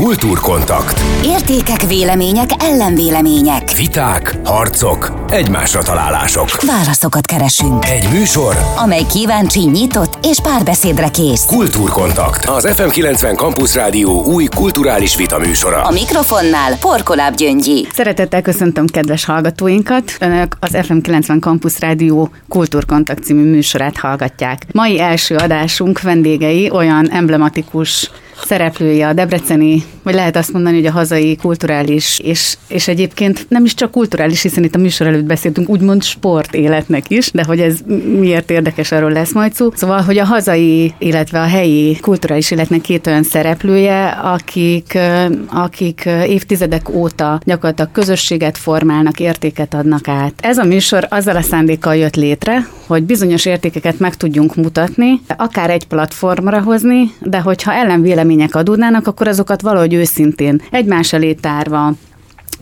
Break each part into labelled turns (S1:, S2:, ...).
S1: Kultúrkontakt.
S2: Értékek, vélemények, ellenvélemények.
S1: Viták, harcok, egymásra találások.
S2: Válaszokat keresünk.
S1: Egy műsor,
S2: amely kíváncsi, nyitott és párbeszédre kész.
S1: Kultúrkontakt. Az FM90 Campus Rádió új kulturális vita műsora.
S2: A mikrofonnál Porkoláb Gyöngyi.
S3: Szeretettel köszöntöm kedves hallgatóinkat. Önök az FM90 Campus Rádió Kultúrkontakt című műsorát hallgatják. Mai első adásunk vendégei olyan emblematikus szereplője a debreceni, vagy lehet azt mondani, hogy a hazai kulturális, és, és egyébként nem is csak kulturális, hiszen itt a műsor előtt beszéltünk úgymond sport életnek is, de hogy ez miért érdekes, arról lesz majd szó. Szóval, hogy a hazai, illetve a helyi kulturális életnek két olyan szereplője, akik, akik évtizedek óta gyakorlatilag közösséget formálnak, értéket adnak át. Ez a műsor azzal a szándékkal jött létre, hogy bizonyos értékeket meg tudjunk mutatni, akár egy platformra hozni, de hogyha ellenvélemény vélemények adódnának, akkor azokat valahogy őszintén egymás elé tárva,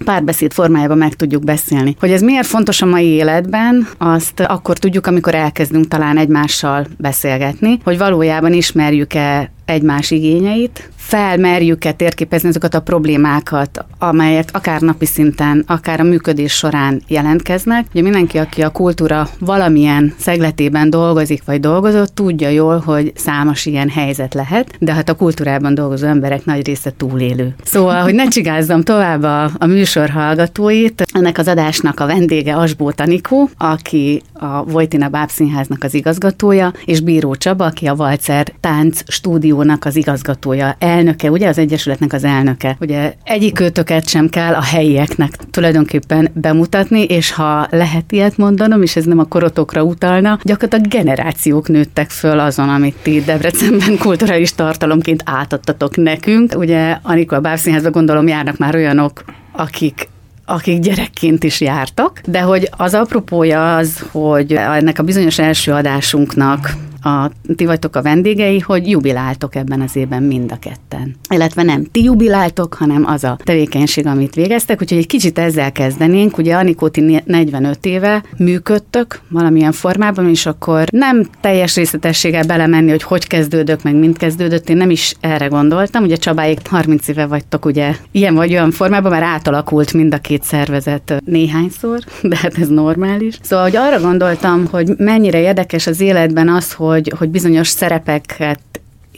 S3: párbeszéd formájában meg tudjuk beszélni. Hogy ez miért fontos a mai életben, azt akkor tudjuk, amikor elkezdünk talán egymással beszélgetni, hogy valójában ismerjük-e egymás igényeit, felmerjük-e térképezni azokat a problémákat, amelyek akár napi szinten, akár a működés során jelentkeznek. Ugye mindenki, aki a kultúra valamilyen szegletében dolgozik vagy dolgozott, tudja jól, hogy számos ilyen helyzet lehet, de hát a kultúrában dolgozó emberek nagy része túlélő. Szóval, hogy ne csigázzam tovább a, a műsor hallgatóit, ennek az adásnak a vendége Asbó Tanikó, aki a Vojtina Bábszínháznak az igazgatója, és Bíró Csaba, aki a Valcer Tánc stúdiónak az igazgatója elnöke, ugye az Egyesületnek az elnöke. Ugye egyik őtöket sem kell a helyieknek tulajdonképpen bemutatni, és ha lehet ilyet mondanom, és ez nem a korotokra utalna, gyakorlatilag generációk nőttek föl azon, amit ti Debrecenben kulturális tartalomként átadtatok nekünk. Ugye Anikó Bábszínházba gondolom járnak már olyanok, akik akik gyerekként is jártak, de hogy az apropója az, hogy ennek a bizonyos első adásunknak a, ti vagytok a vendégei, hogy jubiláltok ebben az évben mind a ketten. Illetve nem ti jubiláltok, hanem az a tevékenység, amit végeztek, úgyhogy egy kicsit ezzel kezdenénk. Ugye Anikóti 45 éve működtök valamilyen formában, és akkor nem teljes részletességgel belemenni, hogy hogy kezdődök, meg mind kezdődött, én nem is erre gondoltam. Ugye Csabáik 30 éve vagytok ugye ilyen vagy olyan formában, mert átalakult mind a két szervezet néhányszor, de hát ez normális. Szóval, hogy arra gondoltam, hogy mennyire érdekes az életben az, hogy hogy, hogy bizonyos szerepeket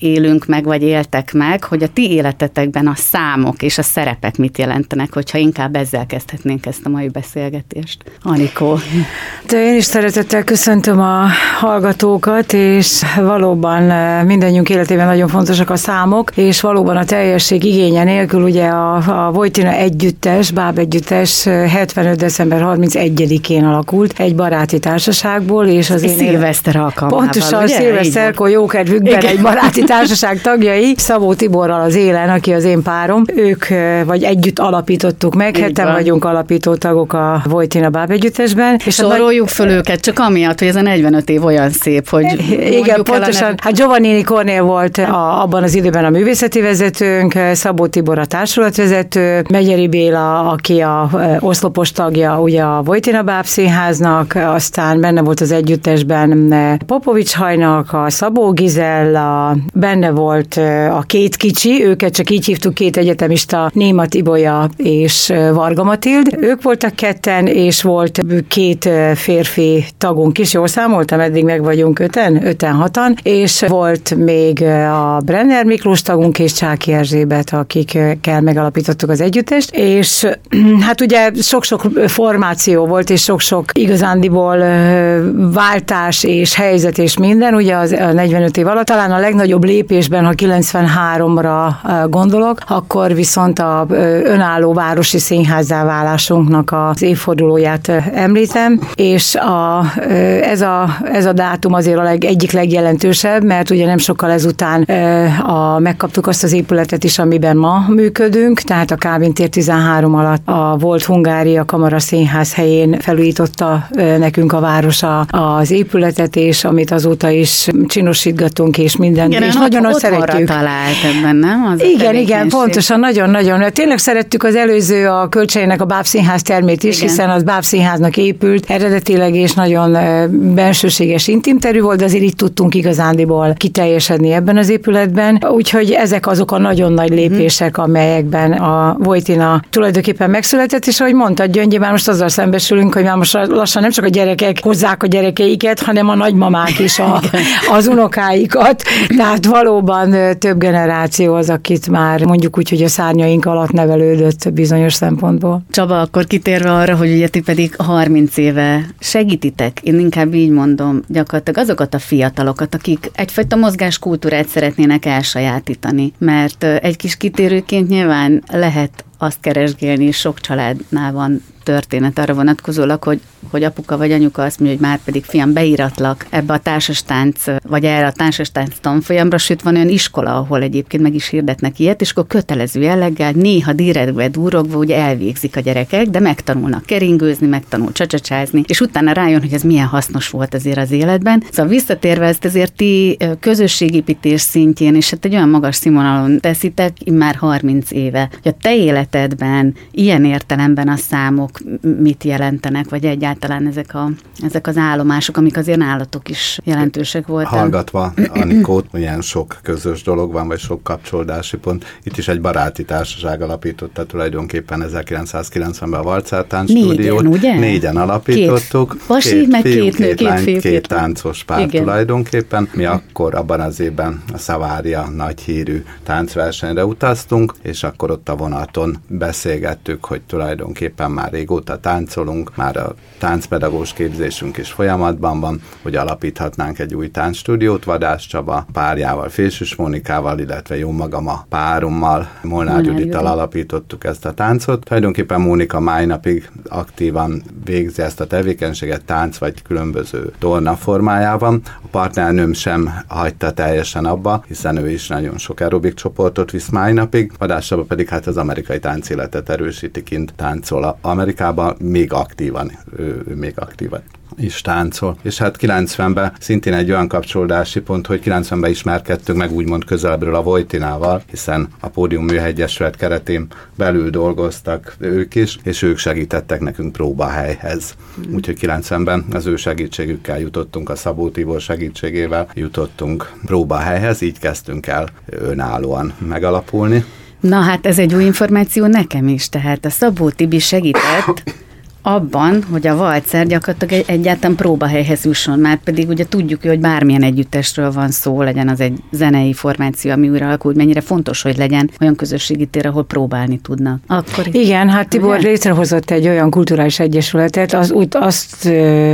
S3: élünk meg, vagy éltek meg, hogy a ti életetekben a számok és a szerepek mit jelentenek, hogyha inkább ezzel kezdhetnénk ezt a mai beszélgetést. Anikó.
S4: De én is szeretettel köszöntöm a hallgatókat, és valóban eh, mindannyiunk életében nagyon fontosak a számok, és valóban a teljesség igénye nélkül ugye a, a Vojtina együttes, Báb együttes 75. Eh, december 31-én alakult egy baráti társaságból, és az
S3: én Szilveszter alkalmával,
S4: Pontosan, szilveszterkor jókedvükben egy baráti társaság tagjai, Szabó Tiborral az élen, aki az én párom, ők vagy együtt alapítottuk meg, Így heten van. vagyunk alapító tagok a Vojtina Báb együttesben.
S3: És soroljuk föl őket, csak amiatt, hogy ez a 45 év olyan szép, hogy
S4: Igen, pontosan. Hát Giovannini Cornél volt a, abban az időben a művészeti vezetőnk, Szabó Tibor a társulatvezető, Megyeri Béla, aki a oszlopos tagja ugye a Vojtina Báb színháznak, aztán benne volt az együttesben Popovics Hajnak, a Szabó Gizella, benne volt a két kicsi, őket csak így hívtuk, két egyetemista, Némat Ibolya és Varga Matild. Ők voltak ketten, és volt két férfi tagunk is, jól számoltam, eddig meg vagyunk öten, öten hatan, és volt még a Brenner Miklós tagunk és Csáki Erzsébet, akikkel megalapítottuk az együttest, és hát ugye sok-sok formáció volt, és sok-sok igazándiból váltás és helyzet és minden, ugye az a 45 év alatt talán a legnagyobb lépésben, ha 93-ra gondolok, akkor viszont a önálló városi színházzá válásunknak az évfordulóját említem, és a, ez, a, ez a dátum azért a leg, egyik legjelentősebb, mert ugye nem sokkal ezután a, megkaptuk azt az épületet is, amiben ma működünk, tehát a Kávin tér 13 alatt a volt Hungária Kamara Színház helyén felújította nekünk a városa az épületet, és amit azóta is csinosítgatunk, és minden és nagyon azt szeretjük.
S3: talált ebben, nem?
S4: Az igen, igen, pontosan, nagyon-nagyon. Tényleg szerettük az előző a kölcseinek a Bábszínház termét is, igen. hiszen az Bábszínháznak épült eredetileg, és nagyon bensőséges intimterű volt, de azért itt tudtunk igazándiból kiteljesedni ebben az épületben. Úgyhogy ezek azok a nagyon nagy lépések, amelyekben a Vojtina tulajdonképpen megszületett, és ahogy mondta Gyöngyi, már most azzal szembesülünk, hogy már most lassan nem csak a gyerekek hozzák a gyerekeiket, hanem a nagymamák is a, az unokáikat. Tehát valóban több generáció az, akit már mondjuk úgy, hogy a szárnyaink alatt nevelődött bizonyos szempontból.
S3: Csaba, akkor kitérve arra, hogy ugye ti pedig 30 éve segítitek, én inkább így mondom, gyakorlatilag azokat a fiatalokat, akik egyfajta mozgáskultúrát szeretnének elsajátítani, mert egy kis kitérőként nyilván lehet azt keresgélni, sok családnál van történet arra vonatkozólag, hogy, hogy apuka vagy anyuka azt mondja, hogy már pedig fiam beíratlak ebbe a társastánc, vagy erre a társastánc tanfolyamra, sőt van olyan iskola, ahol egyébként meg is hirdetnek ilyet, és akkor kötelező jelleggel, néha direktbe durogva ugye elvégzik a gyerekek, de megtanulnak keringőzni, megtanul csacsacsázni, és utána rájön, hogy ez milyen hasznos volt azért az életben. Szóval visszatérve ezt ezért ti közösségépítés szintjén, és hát egy olyan magas színvonalon teszitek, már 30 éve, hogy a te életedben ilyen értelemben a számok mit jelentenek, vagy egyáltalán ezek, a, ezek az állomások, amik azért állatok is jelentősek voltak.
S5: Hallgatva Anikót, milyen sok közös dolog van, vagy sok kapcsolódási pont. Itt is egy baráti társaság alapította tulajdonképpen 1990-ben a Valcártán stúdiót.
S3: ugye?
S5: Négyen alapítottuk.
S3: Két pasi, két meg fiú, két nő, két, lány,
S5: két, két táncos pár Igen. tulajdonképpen. Mi akkor abban az évben a Szavária nagy hírű táncversenyre utaztunk, és akkor ott a vonaton beszélgettük, hogy tulajdonképpen már régóta táncolunk, már a táncpedagógus képzésünk is folyamatban van, hogy alapíthatnánk egy új táncstúdiót, Vadás Csaba párjával, Fésűs Mónikával, illetve jó magam a párommal, Molnár Judittal alapítottuk ezt a táncot. Tulajdonképpen Mónika máj napig aktívan végzi ezt a tevékenységet tánc vagy különböző torna formájában. A partnernőm sem hagyta teljesen abba, hiszen ő is nagyon sok aerobik csoportot visz máj napig, Vadás Csaba pedig hát az amerikai táncéletet erősíti kint, táncol Amerikában még aktívan, ő, ő még aktívan is táncol. És hát 90-ben szintén egy olyan kapcsolódási pont, hogy 90-ben ismerkedtünk meg úgymond közelebbről a Vojtinával, hiszen a Pódium Műhegyesület keretén belül dolgoztak ők is, és ők segítettek nekünk próbahelyhez. Mm. Úgyhogy 90-ben az ő segítségükkel jutottunk, a Szabó Tibor segítségével jutottunk próbahelyhez, így kezdtünk el önállóan megalapulni.
S3: Na hát ez egy új információ nekem is, tehát a Szabó Tibi segített abban, hogy a valcer gyakorlatilag egy, egyáltalán próbahelyhez jusson, már pedig ugye tudjuk, hogy bármilyen együttesről van szó, legyen az egy zenei formáció, ami újra alakul, mennyire fontos, hogy legyen olyan közösségi tér, ahol próbálni tudnak.
S4: Akkor Igen, hát Tibor ugye? létrehozott egy olyan kulturális egyesületet, az, úgy, azt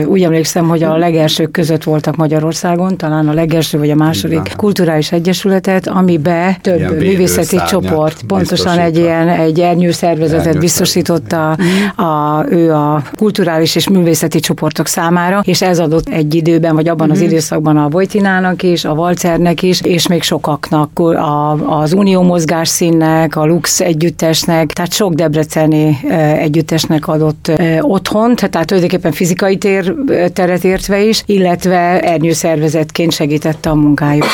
S4: úgy emlékszem, hogy a legelsők között voltak Magyarországon, talán a legelső vagy a második Igen. kulturális egyesületet, amibe több ilyen művészeti csoport, pontosan egy ilyen egy ernyő szervezetet biztosította a, ő a kulturális és művészeti csoportok számára, és ez adott egy időben, vagy abban az mhm. időszakban a Vojtinának is, a Valcernek is, és még sokaknak, a, az Unió mozgás színnek, a Lux együttesnek, tehát sok debreceni együttesnek adott otthon, tehát tulajdonképpen fizikai tér, teret értve is, illetve ernyőszervezetként segítette a munkájukat.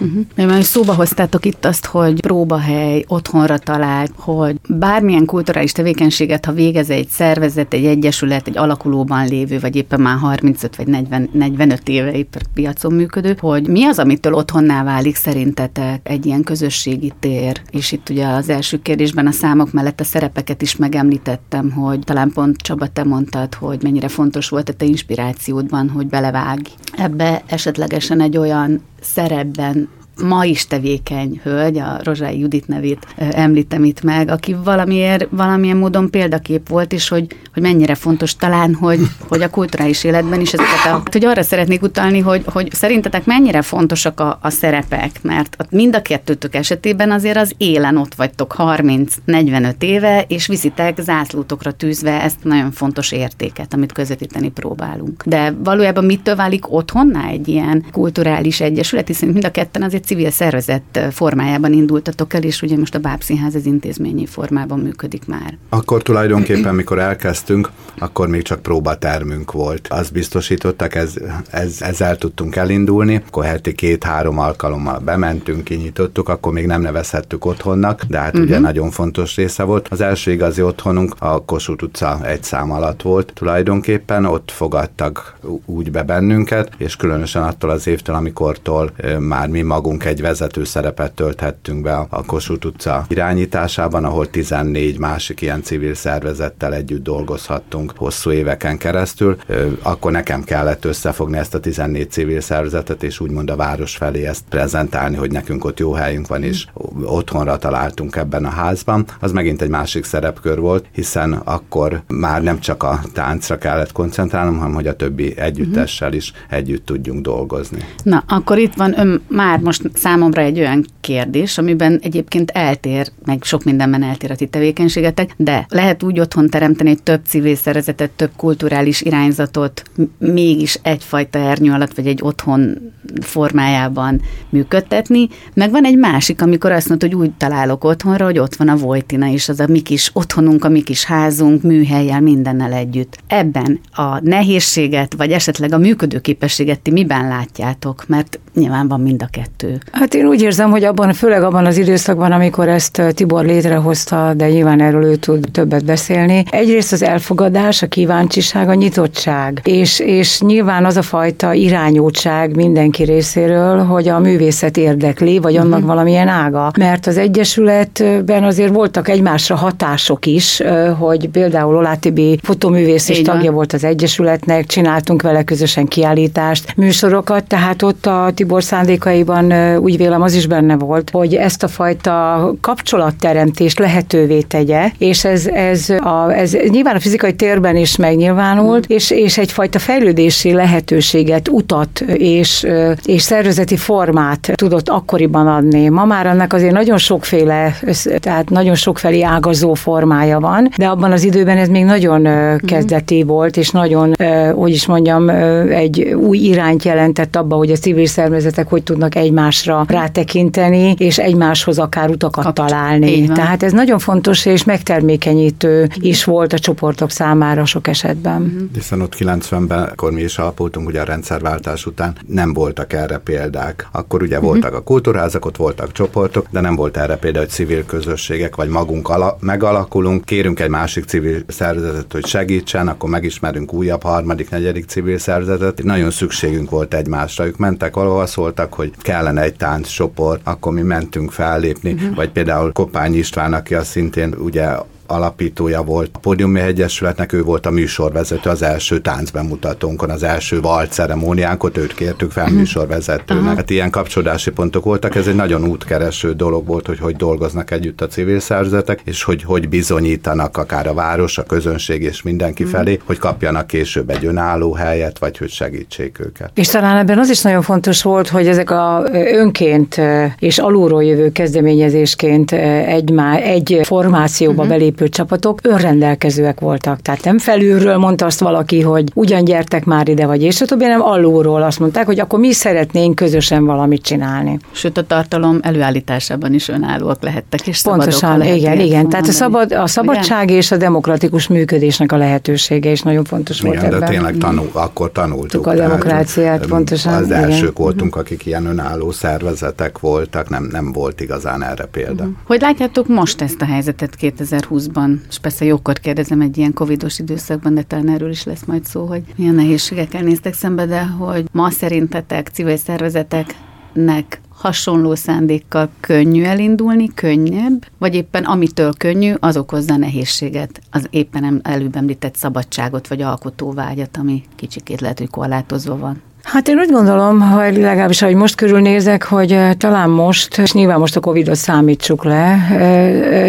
S3: Uh-huh. Mert szóba hoztátok itt azt, hogy próbahely, otthonra talált, hogy bármilyen kulturális tevékenységet, ha végez egy szervezet, egy egyesület, egy alakulóban lévő, vagy éppen már 35 vagy 40, 45 éve épp piacon működő, hogy mi az, amitől otthonná válik szerintetek egy ilyen közösségi tér? És itt ugye az első kérdésben a számok mellett a szerepeket is megemlítettem, hogy talán pont Csaba, te mondtad, hogy mennyire fontos volt a te inspirációdban, hogy belevágj ebbe esetlegesen egy olyan szerepben ma is tevékeny hölgy, a Rozsai Judit nevét említem itt meg, aki valamiért, valamilyen módon példakép volt, és hogy, hogy mennyire fontos talán, hogy, hogy a kulturális életben is ezeket a... Hogy arra szeretnék utalni, hogy, hogy szerintetek mennyire fontosak a, a szerepek, mert mind a kettőtök esetében azért az élen ott vagytok 30-45 éve, és viszitek zászlótokra tűzve ezt nagyon fontos értéket, amit közvetíteni próbálunk. De valójában mitől válik otthonná egy ilyen kulturális egyesület, hiszen mind a ketten azért civil szervezet formájában indultatok el, és ugye most a Bábszínház az intézményi formában működik már.
S5: Akkor tulajdonképpen, mikor elkezdtünk, akkor még csak próbatermünk volt. Azt biztosítottak, ez, ez, ezzel tudtunk elindulni, akkor heti két-három alkalommal bementünk, kinyitottuk, akkor még nem nevezhettük otthonnak, de hát uh-huh. ugye mhm. nagyon fontos része volt. Az első igazi otthonunk a Kossuth utca egy szám alatt volt tulajdonképpen, ott fogadtak úgy be bennünket, és különösen attól az évtől, amikortól már mi magunk egy vezető szerepet tölthettünk be a Kossuth utca irányításában, ahol 14 másik ilyen civil szervezettel együtt dolgozhattunk hosszú éveken keresztül. Akkor nekem kellett összefogni ezt a 14 civil szervezetet, és úgymond a város felé ezt prezentálni, hogy nekünk ott jó helyünk van, és otthonra találtunk ebben a házban. Az megint egy másik szerepkör volt, hiszen akkor már nem csak a táncra kellett koncentrálnom, hanem hogy a többi együttessel is együtt tudjunk dolgozni.
S3: Na, akkor itt van ön már most számomra egy olyan kérdés, amiben egyébként eltér, meg sok mindenben eltér a ti tevékenységetek, de lehet úgy otthon teremteni egy több civil szervezetet, több kulturális irányzatot, mégis egyfajta ernyő alatt, vagy egy otthon formájában működtetni, meg van egy másik, amikor azt mondod, hogy úgy találok otthonra, hogy ott van a Vojtina is, az a mi kis otthonunk, a mi kis házunk, műhelyjel, mindennel együtt. Ebben a nehézséget, vagy esetleg a működőképességet ti miben látjátok? Mert nyilván van mind a kettő.
S4: Hát én úgy érzem, hogy abban, főleg abban az időszakban, amikor ezt Tibor létrehozta, de nyilván erről ő tud többet beszélni. Egyrészt az elfogadás, a kíváncsiság, a nyitottság, és, és nyilván az a fajta irányultság mindenki részéről, hogy a művészet érdekli, vagy annak uh-huh. valamilyen ága. Mert az Egyesületben azért voltak egymásra hatások is, hogy például Olátibi fotoművész és tagja volt az Egyesületnek, csináltunk vele közösen kiállítást, műsorokat, tehát ott a Tibor szándékaiban úgy vélem az is benne volt, hogy ezt a fajta kapcsolatteremtést lehetővé tegye, és ez, ez, a, ez nyilván a fizikai térben is megnyilvánult, és, és egyfajta fejlődési lehetőséget, utat és, és szervezeti formát tudott akkoriban adni. Ma már annak azért nagyon sokféle, tehát nagyon sokfelé ágazó formája van, de abban az időben ez még nagyon mhm. kezdeti volt, és nagyon, hogy is mondjam, egy új irányt jelentett abba, hogy a civil szervezetek hogy tudnak egymásra rátekinteni, és egymáshoz akár utakat Kapcs- találni. Tehát ez nagyon fontos és megtermékenyítő is volt a csoportok számára sok esetben. Uh-huh.
S5: Hiszen ott 90-ben, akkor mi is alapultunk, ugye a rendszerváltás után nem voltak erre példák. Akkor ugye uh-huh. voltak a kultúrházak, ott voltak csoportok, de nem volt erre példa, hogy civil közösségek, vagy magunk ala- megalakulunk, kérünk egy másik civil szervezetet, hogy segítsen, akkor megismerünk újabb, harmadik, negyedik civil szervezetet. Nagyon szükségünk volt egymásra. Ők mentek valahol, szóltak, hogy kellene egy tánccsoport, akkor mi mentünk fellépni, uh-huh. vagy például Kopány István, aki az szintén ugye alapítója volt a Podiumi Egyesületnek, ő volt a műsorvezető az első táncbemutatónkon, az első valceremóniánkot, őt kértük fel mhm. műsorvezetőnek. Uh-huh. Hát ilyen kapcsolódási pontok voltak, ez egy nagyon útkereső dolog volt, hogy hogy dolgoznak együtt a civil szervezetek, és hogy hogy bizonyítanak akár a város, a közönség és mindenki uh-huh. felé, hogy kapjanak később egy önálló helyet, vagy hogy segítsék őket.
S4: És talán ebben az is nagyon fontos volt, hogy ezek a önként és alulról jövő kezdeményezésként egy, egy formációba uh-huh. belép felépült csapatok önrendelkezőek voltak. Tehát nem felülről mondta azt valaki, hogy ugyan gyertek már ide, vagy és a többi, nem alulról azt mondták, hogy akkor mi szeretnénk közösen valamit csinálni.
S3: Sőt, a tartalom előállításában is önállóak lehettek, és
S4: Pontosan, igen, igen. Tehát a, szabad, a szabadság igen? és a demokratikus működésnek a lehetősége is nagyon fontos igen, volt
S5: de ebben. tényleg tanul, akkor tanultuk.
S4: A demokráciát, tehát, pontosan.
S5: Az elsők igen. voltunk, akik ilyen önálló szervezetek voltak, nem, nem volt igazán erre példa.
S3: Hogy látjátok most ezt a helyzetet 2020 2020-ban, és persze jókor kérdezem egy ilyen covidos időszakban, de talán erről is lesz majd szó, hogy milyen nehézségekkel néztek szembe, de hogy ma szerintetek civil szervezeteknek hasonló szándékkal könnyű elindulni, könnyebb, vagy éppen amitől könnyű, az okozza nehézséget, az éppen előbb említett szabadságot, vagy alkotóvágyat, ami kicsikét lehet, hogy korlátozva van.
S4: Hát én úgy gondolom, hogy legalábbis, ahogy most körülnézek, hogy talán most, és nyilván most a Covid-ot számítsuk le,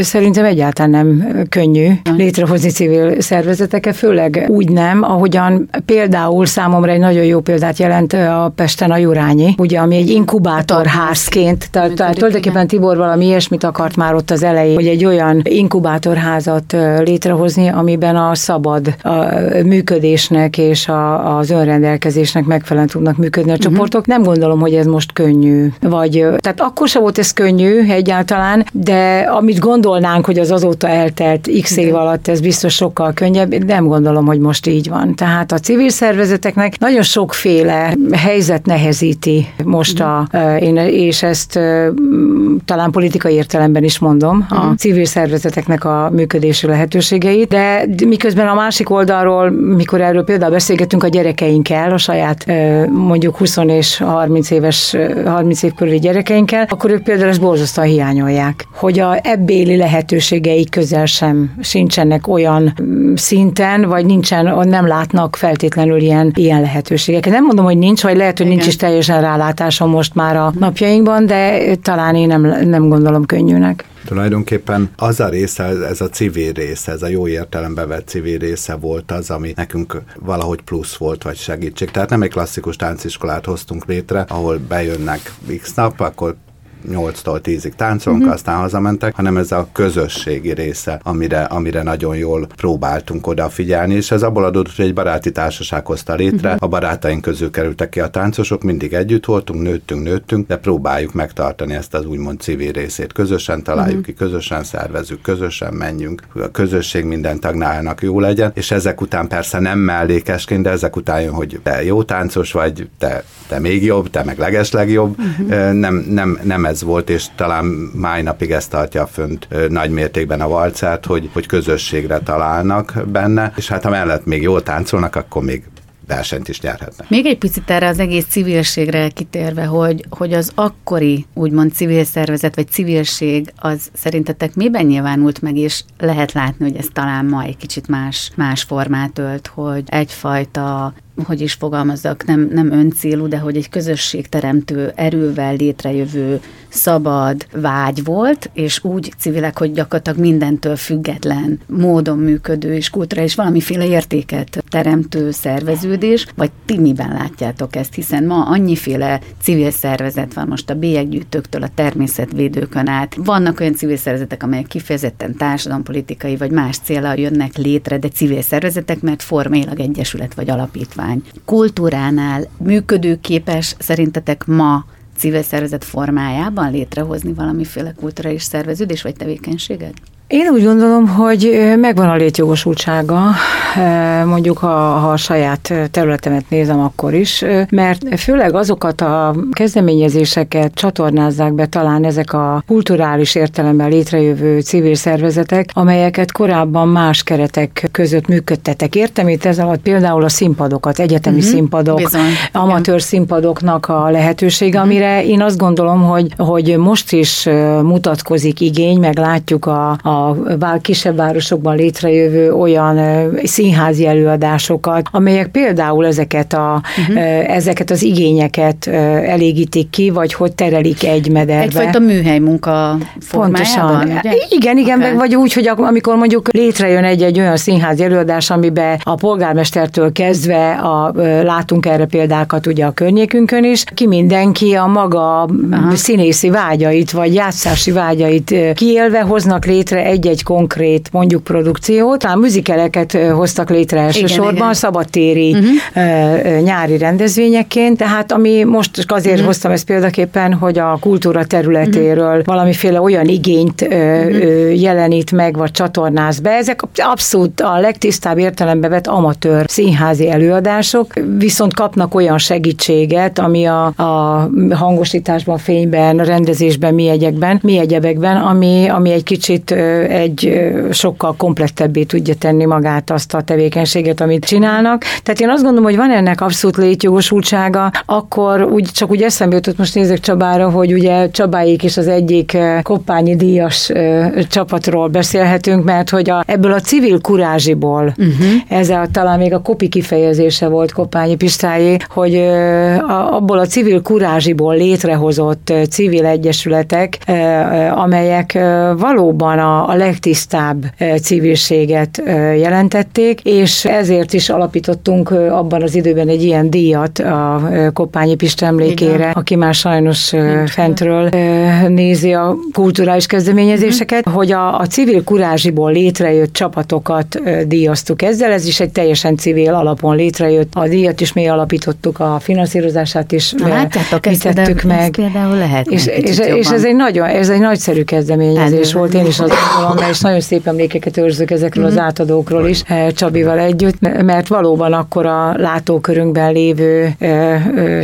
S4: szerintem egyáltalán nem könnyű létrehozni civil szervezeteket, főleg úgy nem, ahogyan például számomra egy nagyon jó példát jelent a Pesten a Jurányi, ugye, ami egy inkubátorházként, tehát, tehát tulajdonképpen Tibor valami ilyesmit akart már ott az elején, hogy egy olyan inkubátorházat létrehozni, amiben a szabad a működésnek és a, az önrendelkezésnek megfelelően megfelelően tudnak működni a csoportok. Uh-huh. Nem gondolom, hogy ez most könnyű. Vagy, tehát akkor sem volt ez könnyű egyáltalán, de amit gondolnánk, hogy az azóta eltelt x év alatt ez biztos sokkal könnyebb, nem gondolom, hogy most így van. Tehát a civil szervezeteknek nagyon sokféle helyzet nehezíti most a, én, és ezt talán politikai értelemben is mondom, a civil szervezeteknek a működési lehetőségeit, de miközben a másik oldalról, mikor erről például beszélgetünk a gyerekeinkkel, a saját mondjuk 20 és 30 éves, 30 év körüli gyerekeinkkel, akkor ők például ezt borzasztóan hiányolják, hogy a ebbéli lehetőségeik közel sem sincsenek olyan szinten, vagy nincsen, nem látnak feltétlenül ilyen, ilyen lehetőségeket. Nem mondom, hogy nincs, vagy lehet, hogy Igen. nincs is teljesen rálátásom most már a napjainkban, de talán én nem, nem gondolom könnyűnek.
S5: Tulajdonképpen az a része, ez a civil része, ez a jó értelembe vett civil része volt az, ami nekünk valahogy plusz volt, vagy segítség. Tehát nem egy klasszikus tánciskolát hoztunk létre, ahol bejönnek x nap, akkor 8-tól 10-ig táncolunk, uh-huh. aztán hazamentek, hanem ez a közösségi része, amire, amire nagyon jól próbáltunk odafigyelni, és ez abból adódott, hogy egy baráti társaság hozta létre, uh-huh. a barátaink közül kerültek ki a táncosok, mindig együtt voltunk, nőttünk, nőttünk, de próbáljuk megtartani ezt az úgymond civil részét. Közösen találjuk uh-huh. ki, közösen szervezzük, közösen menjünk, a közösség minden tagnájának jó legyen, és ezek után persze nem mellékesként, de ezek után jön, hogy te jó táncos vagy, te, te még jobb, te meg legeslegjobb, uh-huh. nem, nem, nem ez ez volt, és talán máj napig ezt tartja fönt nagy mértékben a valcát, hogy, hogy közösségre találnak benne, és hát ha mellett még jól táncolnak, akkor még versenyt is nyerhetnek.
S3: Még egy picit erre az egész civilségre kitérve, hogy, hogy az akkori úgymond civil szervezet, vagy civilség, az szerintetek miben nyilvánult meg, és lehet látni, hogy ez talán ma egy kicsit más, más formát ölt, hogy egyfajta hogy is fogalmazzak, nem, nem öncélú, de hogy egy közösségteremtő erővel létrejövő szabad vágy volt, és úgy civilek, hogy gyakorlatilag mindentől független módon működő és kultúra és valamiféle értéket teremtő szerveződés, vagy ti miben látjátok ezt, hiszen ma annyiféle civil szervezet van most a bélyeggyűjtőktől a természetvédőkön át. Vannak olyan civil szervezetek, amelyek kifejezetten társadalompolitikai vagy más célra jönnek létre, de civil szervezetek, mert formailag egyesület vagy alapítvány alapítvány kultúránál működőképes szerintetek ma civil szervezet formájában létrehozni valamiféle kulturális szerveződés vagy tevékenységet?
S4: Én úgy gondolom, hogy megvan a létjogosultsága, mondjuk ha, ha a saját területemet nézem akkor is, mert főleg azokat a kezdeményezéseket csatornázzák be talán ezek a kulturális értelemben létrejövő civil szervezetek, amelyeket korábban más keretek között működtetek. Értem itt ez alatt például a színpadokat, egyetemi uh-huh. színpadok, Bizony. amatőr Igen. színpadoknak a lehetősége, uh-huh. amire én azt gondolom, hogy, hogy most is mutatkozik igény, meg látjuk a, a a kisebb városokban létrejövő olyan színházi előadásokat, amelyek például ezeket, a, uh-huh. ezeket az igényeket elégítik ki, vagy hogy terelik egy mederbe.
S3: Egyfajta műhely munka Pontosan. Ugye?
S4: Igen, igen, okay. vagy úgy, hogy amikor mondjuk létrejön egy-egy olyan színházi előadás, amiben a polgármestertől kezdve a, látunk erre példákat ugye a környékünkön is, ki mindenki a maga Aha. színészi vágyait, vagy játszási vágyait kiélve hoznak létre egy-egy konkrét mondjuk produkciót, talán műzikeleket hoztak létre elsősorban, igen, igen. szabadtéri uh-huh. nyári rendezvényekként, tehát ami most azért uh-huh. hoztam ezt példaképpen, hogy a kultúra területéről uh-huh. valamiféle olyan igényt uh-huh. jelenít meg, vagy csatornáz be. Ezek abszolút a legtisztább értelembe vett amatőr színházi előadások, viszont kapnak olyan segítséget, ami a, a hangosításban, fényben, rendezésben, mi egyekben, mi egyebekben, ami, ami egy kicsit egy sokkal komplettebbé tudja tenni magát azt a tevékenységet, amit csinálnak. Tehát én azt gondolom, hogy van ennek abszolút létjogosultsága, akkor úgy csak úgy eszembe jutott, most nézek Csabára, hogy ugye Csabáik is az egyik koppányi díjas csapatról beszélhetünk, mert hogy a, ebből a civil kurázsiból, uh-huh. ez a, talán még a kopi kifejezése volt Koppányi Pistájé, hogy a, abból a civil kurázsiból létrehozott civil egyesületek, amelyek valóban a, a, legtisztább civilséget jelentették, és ezért is alapítottunk abban az időben egy ilyen díjat a Kopányi Pist emlékére, Igen. aki már sajnos Nincs fentről nézi a kulturális kezdeményezéseket, uh-huh. hogy a, a civil kurázsiból létrejött csapatokat díjaztuk ezzel, ez is egy teljesen civil alapon létrejött. A díjat is mi alapítottuk, a finanszírozását is
S3: Na, látjátok, ezt tettük meg. Ez például lehet.
S4: És, és, és, ez egy nagyon, ez egy nagyszerű kezdeményezés volt, én is azt gondolom, és nagyon szép emlékeket őrzök ezekről az mhm. átadókról is Csabival együtt, mert valóban akkor a látókörünkben lévő ö,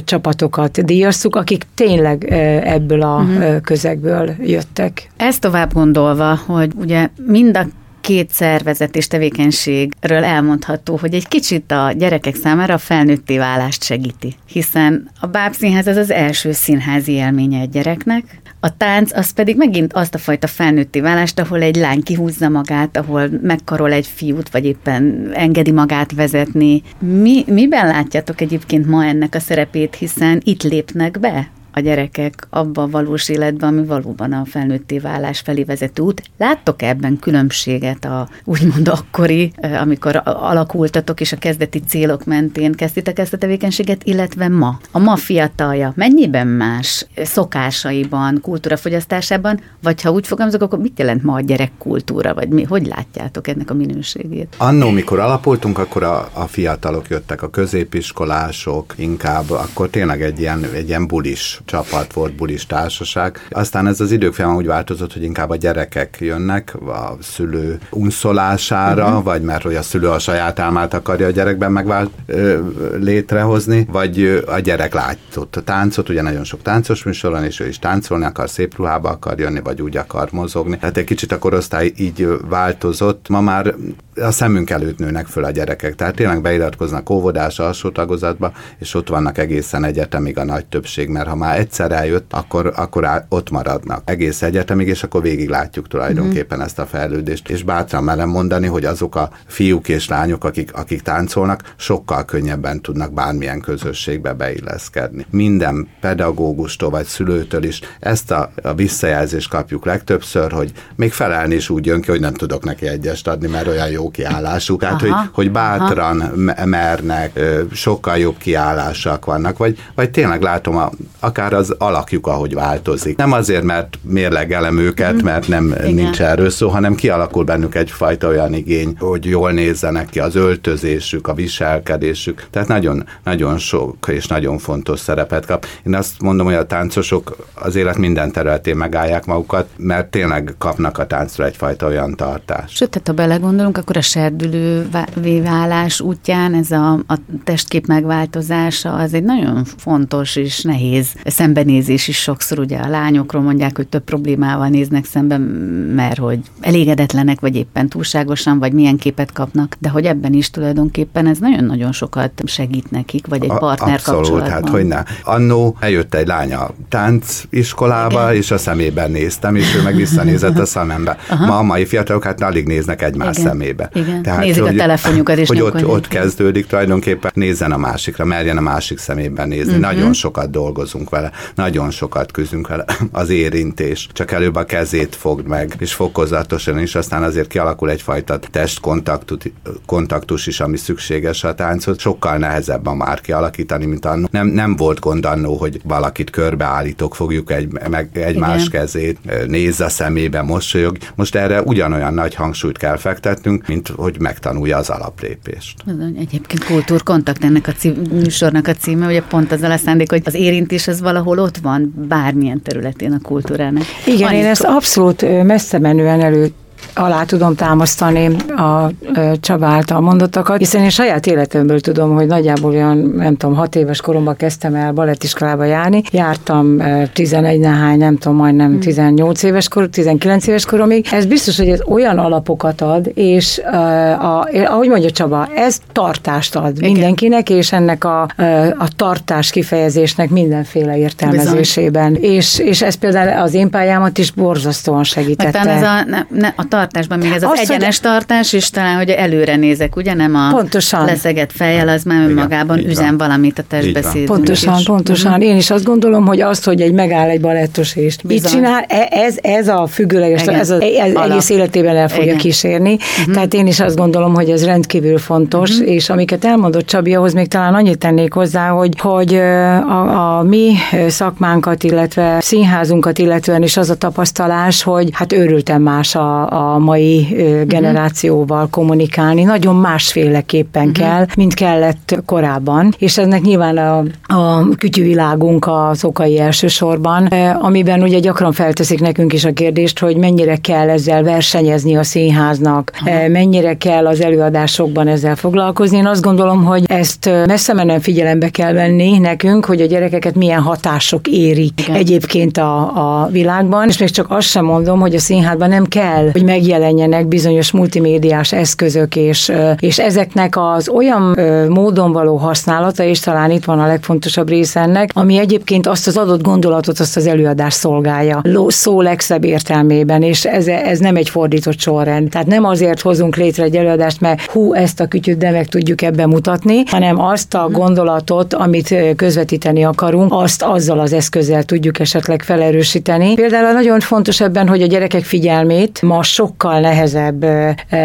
S4: csapatokat díjaztuk, akik tényleg ö, ebből a uh-huh. közegből jöttek.
S3: Ezt tovább gondolva, hogy ugye mind a két szervezet és tevékenységről elmondható, hogy egy kicsit a gyerekek számára a felnőtté válást segíti, hiszen a bábszínház az az első színházi élménye egy gyereknek, a tánc az pedig megint azt a fajta felnőtti válást, ahol egy lány kihúzza magát, ahol megkarol egy fiút, vagy éppen engedi magát vezetni. Mi, miben látjátok egyébként ma ennek a szerepét, hiszen itt lépnek be a gyerekek abban a valós életben, ami valóban a felnőtté válás felé vezető út. Láttok ebben különbséget a úgymond akkori, amikor alakultatok és a kezdeti célok mentén kezditek ezt a tevékenységet, illetve ma? A ma fiatalja mennyiben más szokásaiban, kultúrafogyasztásában, vagy ha úgy fogalmazok, akkor mit jelent ma a gyerekkultúra, vagy mi, hogy látjátok ennek a minőségét?
S5: Annó, mikor alapultunk, akkor a, a fiatalok jöttek, a középiskolások inkább, akkor tényleg egy ilyen, egy ilyen bulis csapat volt, bulis társaság. Aztán ez az idők folyamán úgy változott, hogy inkább a gyerekek jönnek a szülő unszolására, uh-huh. vagy mert hogy a szülő a saját álmát akarja a gyerekben megvált ö, létrehozni, vagy a gyerek látott a táncot, ugye nagyon sok táncos műsor van, és ő is táncolni akar, szép ruhába akar jönni, vagy úgy akar mozogni. Tehát egy kicsit a korosztály így változott. Ma már a szemünk előtt nőnek föl a gyerekek. Tehát tényleg beiratkoznak óvodás alsó tagozatba, és ott vannak egészen egyetemig a nagy többség, mert ha már egyszer eljött, akkor, akkor á, ott maradnak egész egyetemig, és akkor végig látjuk tulajdonképpen mm. ezt a fejlődést. És bátran merem mondani, hogy azok a fiúk és lányok, akik, akik táncolnak, sokkal könnyebben tudnak bármilyen közösségbe beilleszkedni. Minden pedagógustól vagy szülőtől is ezt a, a visszajelzést kapjuk legtöbbször, hogy még felelni is úgy jön ki, hogy nem tudok neki egyest adni, mert olyan jó kiállású. Tehát, aha, hogy, hogy bátran aha. mernek, sokkal jobb kiállásak vannak, vagy, vagy tényleg látom a, akár az alakjuk, ahogy változik. Nem azért, mert mérlegelem őket, mm. mert nem Igen. nincs erről szó, hanem kialakul bennük egyfajta olyan igény, hogy jól nézzenek ki az öltözésük, a viselkedésük. Tehát nagyon, nagyon sok és nagyon fontos szerepet kap. Én azt mondom, hogy a táncosok az élet minden területén megállják magukat, mert tényleg kapnak a táncra egyfajta olyan tartást.
S3: Sőt, tehát ha belegondolunk, akkor a serdülő válás útján ez a, a testkép megváltozása az egy nagyon fontos és nehéz szembenézés is sokszor. Ugye a lányokról mondják, hogy több problémával néznek szembe, mert hogy elégedetlenek, vagy éppen túlságosan, vagy milyen képet kapnak, de hogy ebben is tulajdonképpen ez nagyon-nagyon sokat segít nekik, vagy egy partner
S5: Abszolút,
S3: kapcsolatban.
S5: hát hogy ne. Annó eljött egy lánya tánciskolába, Igen. és a szemében néztem, és ő meg visszanézett a szemembe. Aha. Ma a mai fiatalok hát alig néznek egymás Igen. szemébe szemébe.
S3: Igen. Tehát, Nézik hogy, a telefonjukat, és
S5: hogy ott, ott kezdődik tulajdonképpen, nézzen a másikra, merjen a másik szemében nézni. Uh-huh. Nagyon sokat dolgozunk vele, nagyon sokat küzdünk vele. Az érintés, csak előbb a kezét fogd meg, és fokozatosan is, aztán azért kialakul egyfajta testkontaktus is, ami szükséges a táncot. Sokkal nehezebb a már kialakítani, mint annó. Nem, nem volt gond annó, hogy valakit körbeállítok, fogjuk egy, meg egymás Igen. kezét, nézz a szemébe, mosolyog. Most erre ugyanolyan nagy hangsúlyt kell fektetnünk, mint hogy megtanulja az alaplépést.
S3: Egyébként kultúrkontakt ennek a cím, műsornak a címe, ugye pont az a szándék, hogy az érintés az valahol ott van bármilyen területén a kultúrának.
S4: Igen, Annyit én ezt abszolút messze menően elő alá tudom támasztani a Csaba által mondottakat, hiszen én saját életemből tudom, hogy nagyjából olyan, nem tudom, hat éves koromban kezdtem el balettiskolába járni. Jártam 11 nehány, nem tudom, majdnem 18 hmm. éves kor, 19 éves koromig. Ez biztos, hogy ez olyan alapokat ad, és a, ahogy mondja Csaba, ez tartást ad Igen. mindenkinek, és ennek a, a tartás kifejezésnek mindenféle értelmezésében. És, és ez például az én pályámat is borzasztóan segítette.
S3: ez a, ne, ne, a tartásban, még ez az Azt, egyenes hogy... tartás, és talán, hogy előre nézek, ugye nem a pontosan. leszegett fejjel, az már önmagában Igen, üzen valamit a testbeszéd.
S4: Pontosan, is. pontosan. Uh-huh. Én is azt gondolom, hogy azt, hogy egy megáll egy balettos és mit csinál, e- ez, ez a függőleges, Igen. ez, az, ez egész életében el fogja Igen. kísérni. Uh-huh. Tehát én is azt gondolom, hogy ez rendkívül fontos, uh-huh. és amiket elmondott Csabi, ahhoz még talán annyit tennék hozzá, hogy, hogy a, a mi szakmánkat, illetve színházunkat illetően is az a tapasztalás, hogy hát őrültem más a, a mai generációval kommunikálni. Nagyon másféleképpen uh-huh. kell, mint kellett korábban, és ennek nyilván a, a kütyűvilágunk az okai elsősorban, amiben ugye gyakran felteszik nekünk is a kérdést, hogy mennyire kell ezzel versenyezni a színháznak, Aha. mennyire kell az előadásokban ezzel foglalkozni. Én azt gondolom, hogy ezt messze menően figyelembe kell venni nekünk, hogy a gyerekeket milyen hatások érik Igen. egyébként a, a világban, és még csak azt sem mondom, hogy a színházban nem kell, hogy megjelenjenek bizonyos multimédiás eszközök, és, és ezeknek az olyan módon való használata, és talán itt van a legfontosabb része ennek, ami egyébként azt az adott gondolatot, azt az előadás szolgálja, szó legszebb értelmében, és ez, ez nem egy fordított sorrend. Tehát nem azért hozunk létre egy előadást, mert hú, ezt a kütyüt de meg tudjuk ebben mutatni, hanem azt a gondolatot, amit közvetíteni akarunk, azt azzal az eszközzel tudjuk esetleg felerősíteni. Például nagyon fontos ebben, hogy a gyerekek figyelmét ma sokkal nehezebb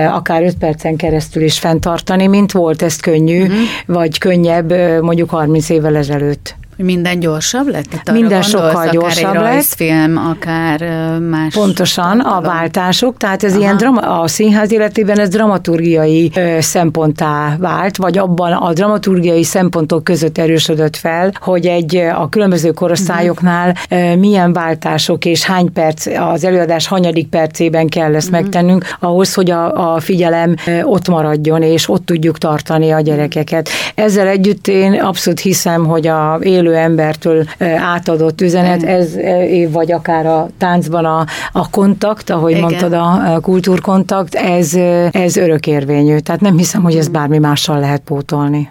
S4: akár 5 percen keresztül is fenntartani, mint volt ezt könnyű, uh-huh. vagy könnyebb mondjuk 30 évvel ezelőtt.
S3: Minden gyorsabb lett?
S4: Tehát Minden sokkal akár gyorsabb
S3: egy
S4: rajzfilm,
S3: lett. akár más.
S4: Pontosan, a váltások, tehát ez Aha. ilyen drama, a színház életében ez dramaturgiai ö, szemponttá vált, vagy abban a dramaturgiai szempontok között erősödött fel, hogy egy a különböző korosztályoknál milyen váltások és hány perc, az előadás hanyadik percében kell ezt uh-huh. megtennünk, ahhoz, hogy a, a figyelem ott maradjon, és ott tudjuk tartani a gyerekeket. Ezzel együtt én abszolút hiszem, hogy a élő élő embertől átadott üzenet, ez vagy akár a táncban a, a kontakt, ahogy Igen. mondtad, a kultúrkontakt, ez, ez örökérvényű. Tehát nem hiszem, hogy ez bármi mással lehet pótolni.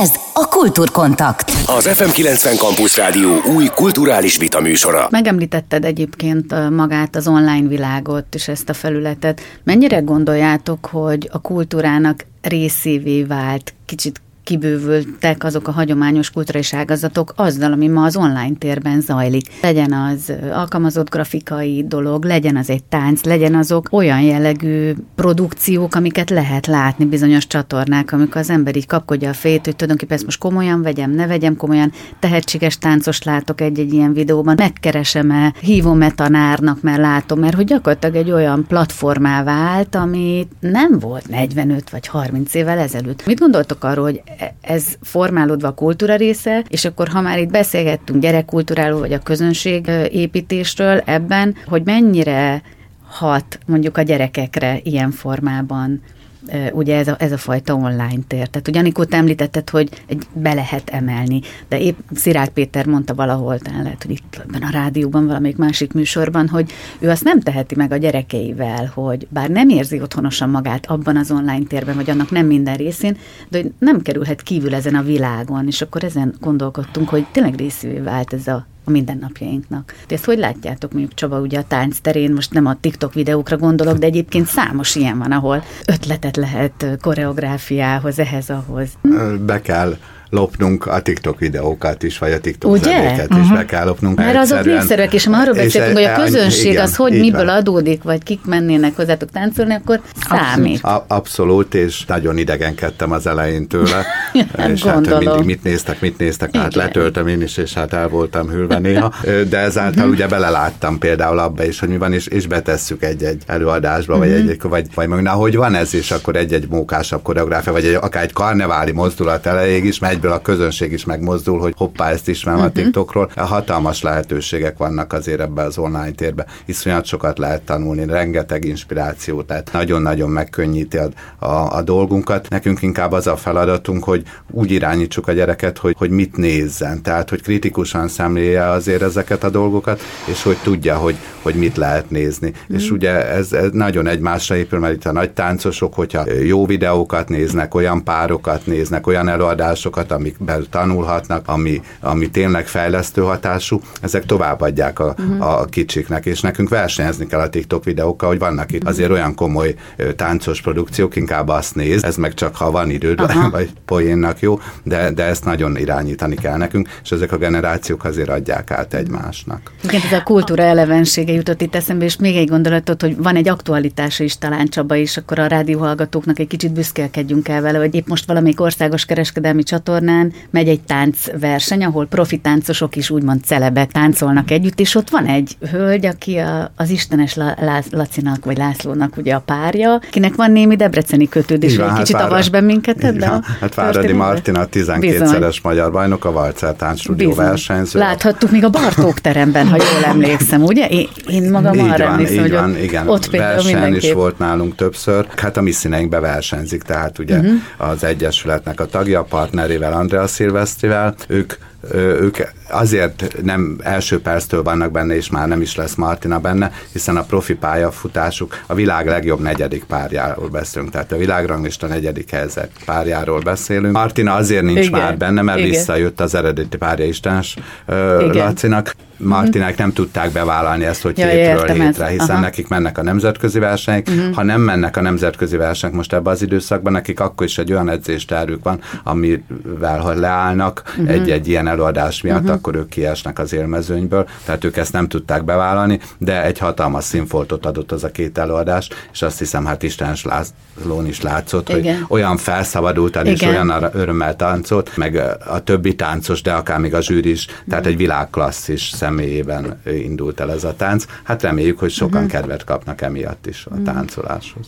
S2: Ez a Kultúrkontakt.
S1: Az FM90 Campus Rádió új kulturális vitaműsora.
S3: Megemlítetted egyébként magát az online világot és ezt a felületet. Mennyire gondoljátok, hogy a kultúrának részévé vált, kicsit kibővültek azok a hagyományos kulturális ágazatok azzal, ami ma az online térben zajlik. Legyen az alkalmazott grafikai dolog, legyen az egy tánc, legyen azok olyan jellegű produkciók, amiket lehet látni bizonyos csatornák, amikor az ember így kapkodja a fejét, hogy tulajdonképpen ezt most komolyan vegyem, ne vegyem komolyan, tehetséges táncos látok egy-egy ilyen videóban, megkeresem-e, hívom-e tanárnak, mert látom, mert hogy gyakorlatilag egy olyan platformá vált, ami nem volt 45 vagy 30 évvel ezelőtt. Mit gondoltok arról, hogy ez formálódva a kultúra része, és akkor ha már itt beszélgettünk gyerekkultúráról, vagy a közönség építésről ebben, hogy mennyire hat mondjuk a gyerekekre ilyen formában ugye ez a, ez a fajta online tér. Tehát ugye Anikó, te említetted, hogy egy, be lehet emelni, de épp Szirák Péter mondta valahol, talán lehet, hogy itt ebben a rádióban, valamelyik másik műsorban, hogy ő azt nem teheti meg a gyerekeivel, hogy bár nem érzi otthonosan magát abban az online térben, vagy annak nem minden részén, de hogy nem kerülhet kívül ezen a világon, és akkor ezen gondolkodtunk, hogy tényleg részévé vált ez a a mindennapjainknak. De ezt hogy látjátok, mondjuk Csaba, ugye a tánc terén, most nem a TikTok videókra gondolok, de egyébként számos ilyen van, ahol ötletet lehet koreográfiához, ehhez, ahhoz.
S5: Be kell lopnunk a TikTok videókat is, vagy a TikTok Ugye? zenéket uh-huh. is be kell lopnunk.
S3: Mert azok népszerűek, és ha arról beszéltünk, hogy a közönség igen, az hogy miből van. adódik, vagy kik mennének hozzátok táncolni, akkor számít.
S5: Abszolút, abszolút és nagyon idegenkedtem az elején tőle. és hát mindig mit néztek, mit néztek, hát letöltem én is, és hát el voltam hűlve néha. De ezáltal uh-huh. ugye beleláttam például abba is, hogy mi van, és, és betesszük egy-egy előadásba, vagy egy, vagy, vagy mondjuk, na, hogy van ez, és akkor egy-egy mókásabb koreográfia, vagy egy, akár egy karneváli mozdulat elejéig is megy egyből a közönség is megmozdul, hogy hoppá, ezt ismerem uh-huh. a mhm. TikTokról. Hatalmas lehetőségek vannak azért ebbe az online térbe. Iszonyat sokat lehet tanulni, rengeteg inspiráció, tehát nagyon-nagyon megkönnyíti a, a, a dolgunkat. Nekünk inkább az a feladatunk, hogy úgy irányítsuk a gyereket, hogy, hogy mit nézzen, tehát hogy kritikusan szemléje azért ezeket a dolgokat, és hogy tudja, hogy, hogy mit lehet nézni. Mm. És ugye ez, ez nagyon egymásra épül, mert itt a nagy táncosok, hogyha jó videókat néznek, olyan párokat néznek, olyan előadásokat, gyakorlatokat, amikben tanulhatnak, ami, ami tényleg fejlesztő hatású, ezek továbbadják a, uh-huh. a kicsiknek, és nekünk versenyezni kell a TikTok videókkal, hogy vannak itt azért olyan komoly táncos produkciók, inkább azt néz, ez meg csak ha van időd, Aha. vagy poénnak jó, de, de ezt nagyon irányítani kell nekünk, és ezek a generációk azért adják át egymásnak.
S3: Igen, ez a kultúra elevensége jutott itt eszembe, és még egy gondolatot, hogy van egy aktualitása is talán Csaba, és akkor a rádióhallgatóknak egy kicsit büszkélkedjünk el vele, hogy épp most valamelyik országos kereskedelmi csatornán megy egy táncverseny, ahol profi táncosok is úgymond celebek táncolnak együtt, és ott van egy hölgy, aki a, az Istenes Lacinak vagy Lászlónak ugye a párja, akinek van némi debreceni kötődés, egy hát kicsit Vára, avas be minket ebbe
S5: a Hát Váradi Martina 12-szeres magyar bajnok, a Valcer Táncstúdió versenyző.
S3: Láthattuk még a Bartók teremben, ha jól emlékszem, ugye? Én, én magam
S5: így
S3: arra
S5: van,
S3: emlékszem,
S5: így van, igen.
S3: ott
S5: Verseny is volt nálunk többször. Hát a mi színeinkbe versenyzik, tehát ugye uh-huh. az Egyesületnek a tagja, a partnerével, Andrea Szilvesztrivel, ők ők azért nem első perctől vannak benne, és már nem is lesz Martina benne, hiszen a profi pályafutásuk a világ legjobb negyedik párjáról beszélünk, tehát a világranglista negyedik helyzet párjáról beszélünk. Martina azért nincs Igen. már benne, mert Igen. visszajött az eredeti párja Istens Lacinak. Martinák nem tudták bevállalni ezt, hogy ja, hétről hétre, hiszen Aha. nekik mennek a nemzetközi versenyek. Uh-huh. Ha nem mennek a nemzetközi versenyek most ebbe az időszakban, nekik akkor is egy olyan edzéstervük van, amivel ha leállnak uh-huh. egy-egy ilyen előadás miatt, uh-huh. akkor ők kiesnek az élmezőnyből, tehát ők ezt nem tudták bevállalni, de egy hatalmas színfoltot adott az a két előadás, és azt hiszem, hát Isten Lászlón is látszott, Igen. hogy olyan felszabadultan és olyan örömmel táncolt, meg a többi táncos, de akár még a zsűri is, tehát egy világklasszis személyében indult el ez a tánc. Hát reméljük, hogy sokan uh-huh. kedvet kapnak emiatt is a táncoláshoz.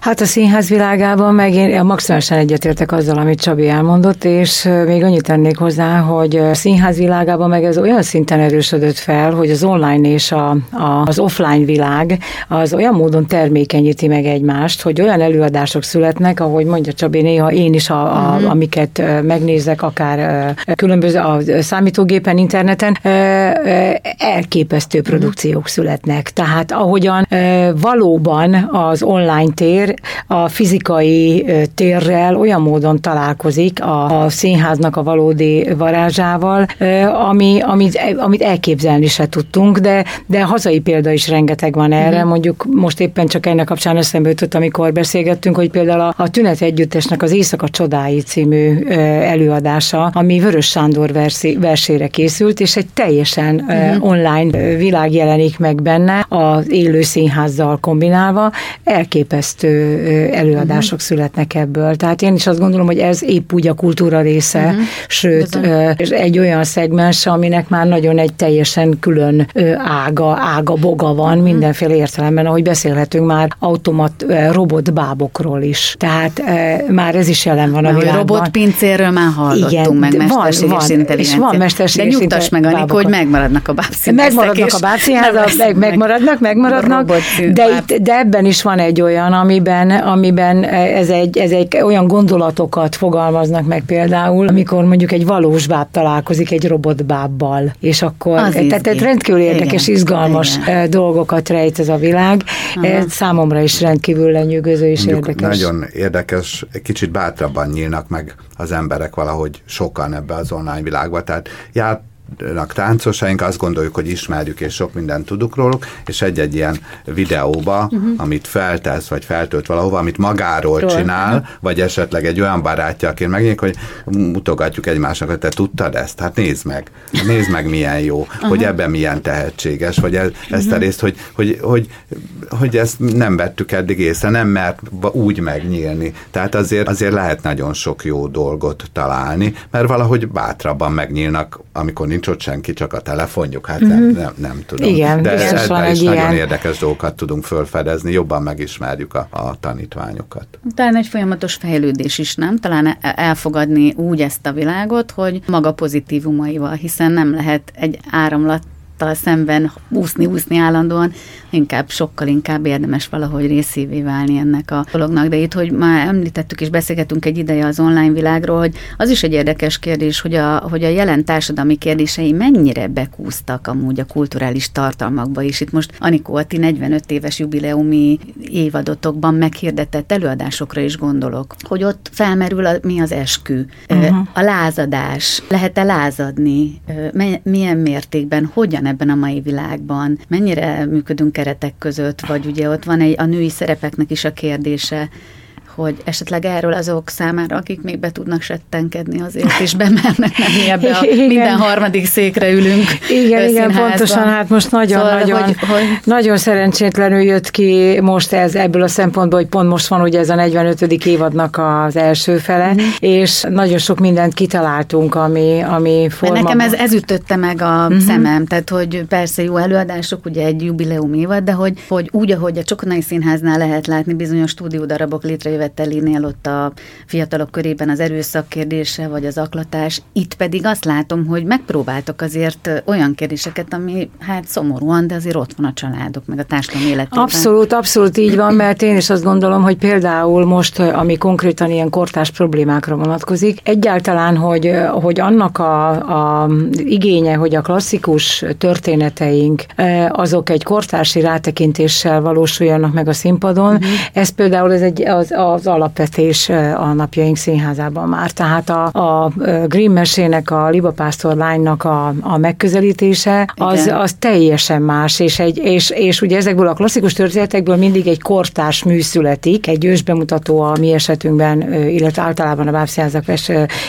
S4: Hát a színház világában meg én maximálisan egyetértek azzal, amit Csabi elmondott, és még annyit tennék hozzá, hogy a színház világában meg ez olyan szinten erősödött fel, hogy az online és a, a, az offline világ az olyan módon termékenyíti meg egymást, hogy olyan előadások születnek, ahogy mondja Csabi, néha én is, a, a, uh-huh. amiket megnézek, akár különböző a számítógépen, interneten, elképesztő produkciók uh-huh. születnek. Tehát ahogyan valóban az online tér tér a fizikai térrel olyan módon találkozik a, a színháznak a valódi varázsával, ami, amit, amit elképzelni se tudtunk, de, de hazai példa is rengeteg van erre. Mm-hmm. Mondjuk most éppen csak ennek kapcsán eszembe jutott, amikor beszélgettünk, hogy például a, a Tünet Együttesnek az Éjszaka Csodái című előadása, ami Vörös Sándor versi, versére készült, és egy teljesen mm-hmm. online világ jelenik meg benne, az élő színházzal kombinálva, elképesztő elképesztő előadások uh-huh. születnek ebből. Tehát én is azt gondolom, hogy ez épp úgy a kultúra része, uh-huh. sőt, és egy olyan szegmens, aminek már nagyon egy teljesen külön ága, ága, boga van uh-huh. mindenféle értelemben, ahogy beszélhetünk már automat robotbábokról is. Tehát már ez is jelen van a világban.
S3: Robotpincérről már hallottunk, Igen, meg mesterséges van, van, mesterséges De nyugtass meg, Anikó, hogy megmaradnak a bábszínházak.
S4: Megmaradnak a bábszínházak, meg, megmaradnak, megmaradnak, de, itt, de ebben is van egy olyan, ami amiben, amiben ez egy, ez egy olyan gondolatokat fogalmaznak meg például, amikor mondjuk egy valós báb találkozik egy robotbábbal, és akkor az tehát, tehát rendkívül érdekes, Igen. izgalmas Igen. dolgokat rejt ez a világ. Aha. Számomra is rendkívül lenyűgöző és mondjuk érdekes.
S5: Nagyon érdekes, egy kicsit bátrabban nyílnak meg az emberek valahogy sokan ebbe az online világba, tehát járt táncosaink, azt gondoljuk, hogy ismerjük és sok mindent tudunk róluk, és egy-egy ilyen videóba, uh-huh. amit feltesz, vagy feltölt valahova, amit magáról Ról. csinál, uh-huh. vagy esetleg egy olyan barátja, aki megnyílik, hogy mutogatjuk egymásnak, hogy te tudtad ezt? Hát nézd meg, nézd meg milyen jó, uh-huh. hogy ebben milyen tehetséges, vagy ez, ezt uh-huh. a részt, hogy, hogy, hogy, hogy ezt nem vettük eddig észre, nem mert úgy megnyílni. Tehát azért, azért lehet nagyon sok jó dolgot találni, mert valahogy bátrabban megnyílnak, amikor nincs nincs ott senki, csak a telefonjuk, hát uh-huh. nem, mhm. nem, nem tudom.
S4: Igen,
S5: De
S4: ebben
S5: is nagyon ilyen. érdekes dolgokat tudunk fölfedezni, jobban megismerjük a, a tanítványokat.
S3: Talán egy folyamatos fejlődés is, nem? Talán e- elfogadni úgy ezt a világot, hogy maga pozitívumaival, hiszen nem lehet egy áramlat feladattal szemben úszni, úszni állandóan, inkább, sokkal inkább érdemes valahogy részévé válni ennek a dolognak. De itt, hogy már említettük és beszélgetünk egy ideje az online világról, hogy az is egy érdekes kérdés, hogy a, hogy a jelen társadalmi kérdései mennyire bekúztak amúgy a kulturális tartalmakba is. Itt most Anikó, a ti 45 éves jubileumi évadotokban meghirdetett előadásokra is gondolok, hogy ott felmerül a, mi az eskü, uh-huh. a lázadás, lehet-e lázadni, milyen mértékben, hogyan ebben a mai világban, mennyire működünk keretek között, vagy ugye ott van egy, a női szerepeknek is a kérdése, hogy esetleg erről azok számára, akik még be tudnak settenkedni azért, és bemernek menni ebbe a igen. minden harmadik székre ülünk
S4: Igen, igen, pontosan, hát most nagyon, szóval, nagyon, hogy, hogy... nagyon szerencsétlenül jött ki most ez ebből a szempontból, hogy pont most van ugye ez a 45. évadnak az első fele, mm. és nagyon sok mindent kitaláltunk, ami, ami
S3: forma... Mert nekem ez, ez ütötte meg a mm-hmm. szemem, tehát hogy persze jó előadások, ugye egy jubileum évad, de hogy, hogy úgy, ahogy a Csokonai Színháznál lehet látni bizonyos stúdiódarabok létrejövő évetelinél ott a fiatalok körében az erőszak kérdése, vagy az aklatás. Itt pedig azt látom, hogy megpróbáltok azért olyan kérdéseket, ami hát szomorúan, de azért ott van a családok, meg a társadalom életében.
S4: Abszolút, abszolút így van, mert én is azt gondolom, hogy például most, ami konkrétan ilyen kortás problémákra vonatkozik, egyáltalán, hogy, hogy annak a, a igénye, hogy a klasszikus történeteink azok egy kortási rátekintéssel valósuljanak meg a színpadon, uh-huh. ez például ez egy, az, a az alapvetés a napjaink színházában már. Tehát a, a Grimm mesének, a Libapásztor lánynak a, a megközelítése, az, az teljesen más, és, egy, és, és ugye ezekből a klasszikus történetekből mindig egy kortárs mű születik, egy ősbemutató a mi esetünkben, illetve általában a bábszínházak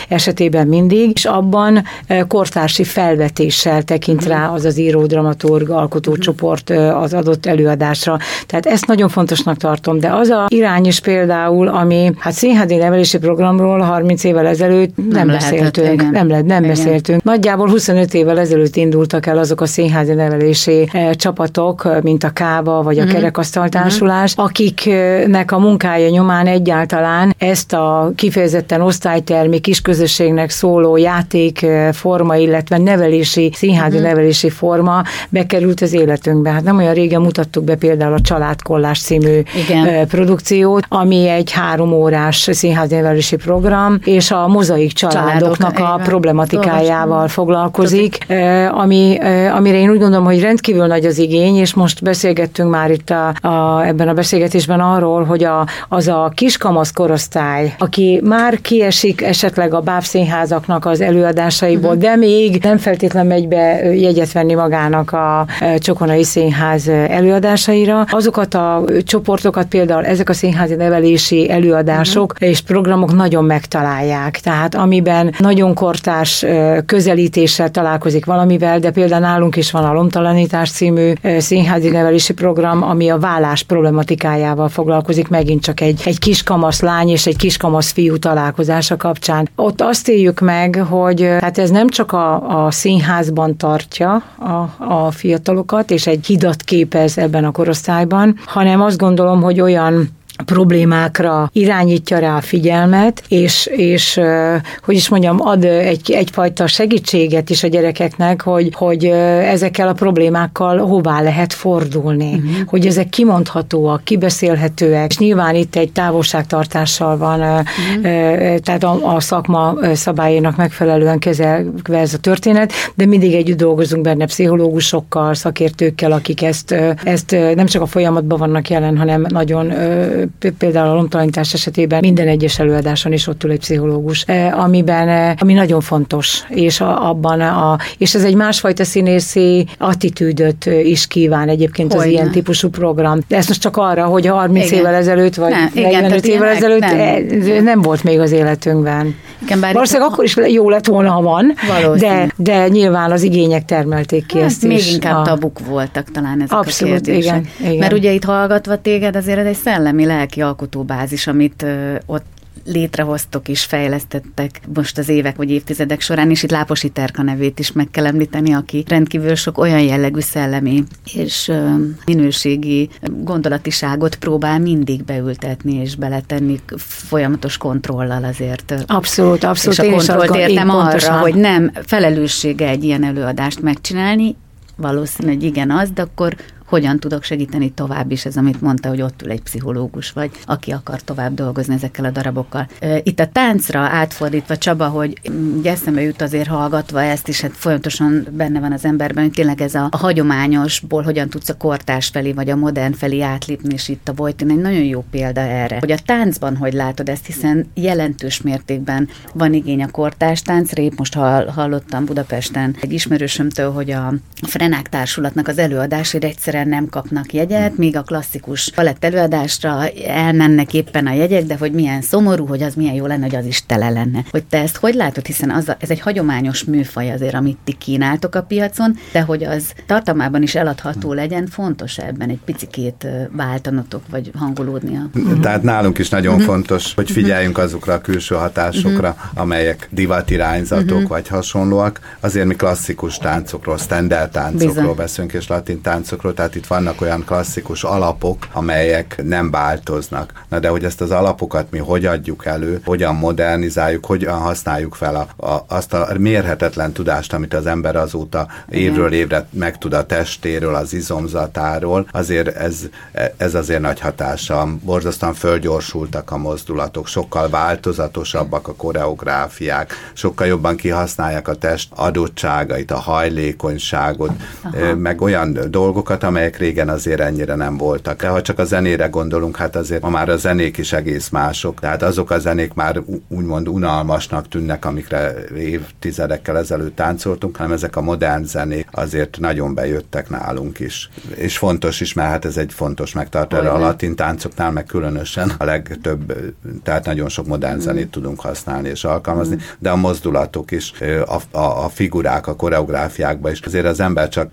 S4: esetében mindig, és abban kortársi felvetéssel tekint rá az az író, dramaturg, alkotócsoport az adott előadásra. Tehát ezt nagyon fontosnak tartom, de az a irány is például, például, ami hát színházi nevelési programról 30 évvel ezelőtt nem, nem beszéltünk. Igen. Nem, nem igen. beszéltünk. Nagyjából 25 évvel ezelőtt indultak el azok a színházi nevelési eh, csapatok, mint a Káva vagy a uh-huh. Kerekasztaltársulás, uh-huh. akiknek a munkája nyomán egyáltalán ezt a kifejezetten osztálytermi kisközösségnek szóló játékforma, illetve nevelési, színházi uh-huh. nevelési forma bekerült az életünkbe. Hát nem olyan régen mutattuk be például a Családkollás című Igen. Produkciót, ami egy három órás színháznevelési program, és a mozaik családoknak Családok, a problematikájával foglalkozik, ami, amire én úgy gondolom, hogy rendkívül nagy az igény, és most beszélgettünk már itt a, a, ebben a beszélgetésben arról, hogy a, az a kiskamasz korosztály, aki már kiesik esetleg a bábszínházaknak az előadásaiból, uh-huh. de még nem feltétlenül megy be jegyet venni magának a Csokonai Színház előadásaira, azokat a csoportokat például ezek a színházi nevelési nevelési előadások uh-huh. és programok nagyon megtalálják. Tehát amiben nagyon kortás közelítéssel találkozik valamivel, de például nálunk is van a Lomtalanítás című színházi nevelési program, ami a vállás problematikájával foglalkozik, megint csak egy, egy kiskamasz lány és egy kiskamasz fiú találkozása kapcsán. Ott azt éljük meg, hogy hát ez nem csak a, a színházban tartja a, a fiatalokat, és egy hidat képez ebben a korosztályban, hanem azt gondolom, hogy olyan problémákra irányítja rá a figyelmet, és, és hogy is mondjam, ad egy, egyfajta segítséget is a gyerekeknek, hogy, hogy ezekkel a problémákkal hová lehet fordulni, uh-huh. hogy ezek kimondhatóak, kibeszélhetőek, és nyilván itt egy távolságtartással van, uh-huh. tehát a, a szakma szabályainak megfelelően kezelve ez a történet, de mindig együtt dolgozunk benne pszichológusokkal, szakértőkkel, akik ezt, ezt nem csak a folyamatban vannak jelen, hanem nagyon például a lomtalanítás esetében minden egyes előadáson is ott ül egy pszichológus, eh, amiben, eh, ami nagyon fontos, és abban a, és ez egy másfajta színészi attitűdöt eh, is kíván egyébként Hogyne. az ilyen típusú program. De ez most csak arra, hogy 30 igen. évvel ezelőtt, vagy nem, 45 évvel ezelőtt nem. nem volt még az életünkben. Igen, bár Valószínűleg akkor is jó lett volna, ha van, de, de nyilván az igények termelték ki hát, ezt
S3: még is. inkább a... tabuk voltak talán ezek Abszolút, a kérdések. Igen, igen. Mert ugye itt hallgatva téged azért ez egy szellemi lelki alkotóbázis, amit ott létrehoztok és fejlesztettek most az évek vagy évtizedek során, és itt Láposi Terka nevét is meg kell említeni, aki rendkívül sok olyan jellegű szellemi és minőségi gondolatiságot próbál mindig beültetni és beletenni folyamatos kontrollal azért.
S4: Abszolút, abszolút.
S3: És a kontrollt értem arra, pontosan. hogy nem felelőssége egy ilyen előadást megcsinálni, valószínű, hogy igen az, de akkor hogyan tudok segíteni tovább is, ez amit mondta, hogy ott ül egy pszichológus, vagy aki akar tovább dolgozni ezekkel a darabokkal. Itt a táncra átfordítva, Csaba, hogy ugye eszembe jut azért hallgatva ezt is, hát folyamatosan benne van az emberben, hogy tényleg ez a, a hagyományosból hogyan tudsz a kortás felé, vagy a modern felé átlépni, és itt a Vojtin egy nagyon jó példa erre. Hogy a táncban hogy látod ezt, hiszen jelentős mértékben van igény a kortás táncra. Most hallottam Budapesten egy ismerősömtől, hogy a Frenák Társulatnak az előadásért egyszerűen nem kapnak jegyet, míg a klasszikus balett előadásra elmennek éppen a jegyek, de hogy milyen szomorú, hogy az milyen jó lenne, hogy az is tele lenne. Hogy te ezt hogy látod, hiszen az a, ez egy hagyományos műfaj azért, amit ti kínáltok a piacon, de hogy az tartalmában is eladható legyen, fontos ebben egy picikét váltanotok, vagy hangolódnia.
S5: Tehát nálunk is nagyon uh-huh. fontos, hogy figyeljünk azokra a külső hatásokra, uh-huh. amelyek divatirányzatok vagy hasonlóak. Azért mi klasszikus táncokról, standard táncokról beszélünk, és latin táncokról, tehát itt vannak olyan klasszikus alapok, amelyek nem változnak. Na de hogy ezt az alapokat mi hogy adjuk elő, hogyan modernizáljuk, hogyan használjuk fel a, a, azt a mérhetetlen tudást, amit az ember azóta évről évre megtud a testéről, az izomzatáról, azért ez, ez azért nagy hatása. Borzasztóan fölgyorsultak a mozdulatok, sokkal változatosabbak a koreográfiák, sokkal jobban kihasználják a test adottságait, a hajlékonyságot, Aha. meg olyan dolgokat, amelyek régen azért ennyire nem voltak. De ha csak a zenére gondolunk, hát azért ma már a zenék is egész mások. Tehát azok a zenék már úgymond unalmasnak tűnnek, amikre évtizedekkel ezelőtt táncoltunk, hanem ezek a modern zenék azért nagyon bejöttek nálunk is. És fontos is, mert hát ez egy fontos megtartani. A latin táncoknál meg különösen a legtöbb, tehát nagyon sok modern zenét tudunk használni és alkalmazni, de a mozdulatok is, a, a, a figurák, a koreográfiákba is. Azért az ember csak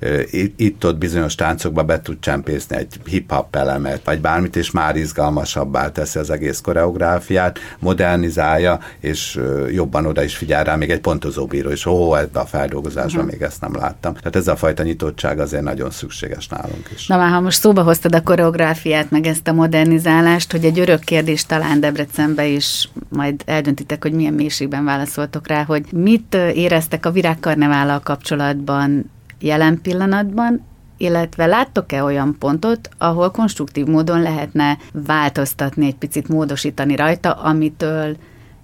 S5: itt-ott bizonyos táncokban játékba be tud csempészni egy hip-hop elemet, vagy bármit, és már izgalmasabbá teszi az egész koreográfiát, modernizálja, és jobban oda is figyel rá, még egy pontozóbíró is, ó, ebbe a feldolgozásban uh-huh. még ezt nem láttam. Tehát ez a fajta nyitottság azért nagyon szükséges nálunk is.
S3: Na már, ha most szóba hoztad a koreográfiát, meg ezt a modernizálást, hogy egy örök kérdés talán Debrecenbe is majd eldöntitek, hogy milyen mélységben válaszoltok rá, hogy mit éreztek a virágkarnevállal kapcsolatban jelen pillanatban, illetve láttok-e olyan pontot, ahol konstruktív módon lehetne változtatni, egy picit módosítani rajta, amitől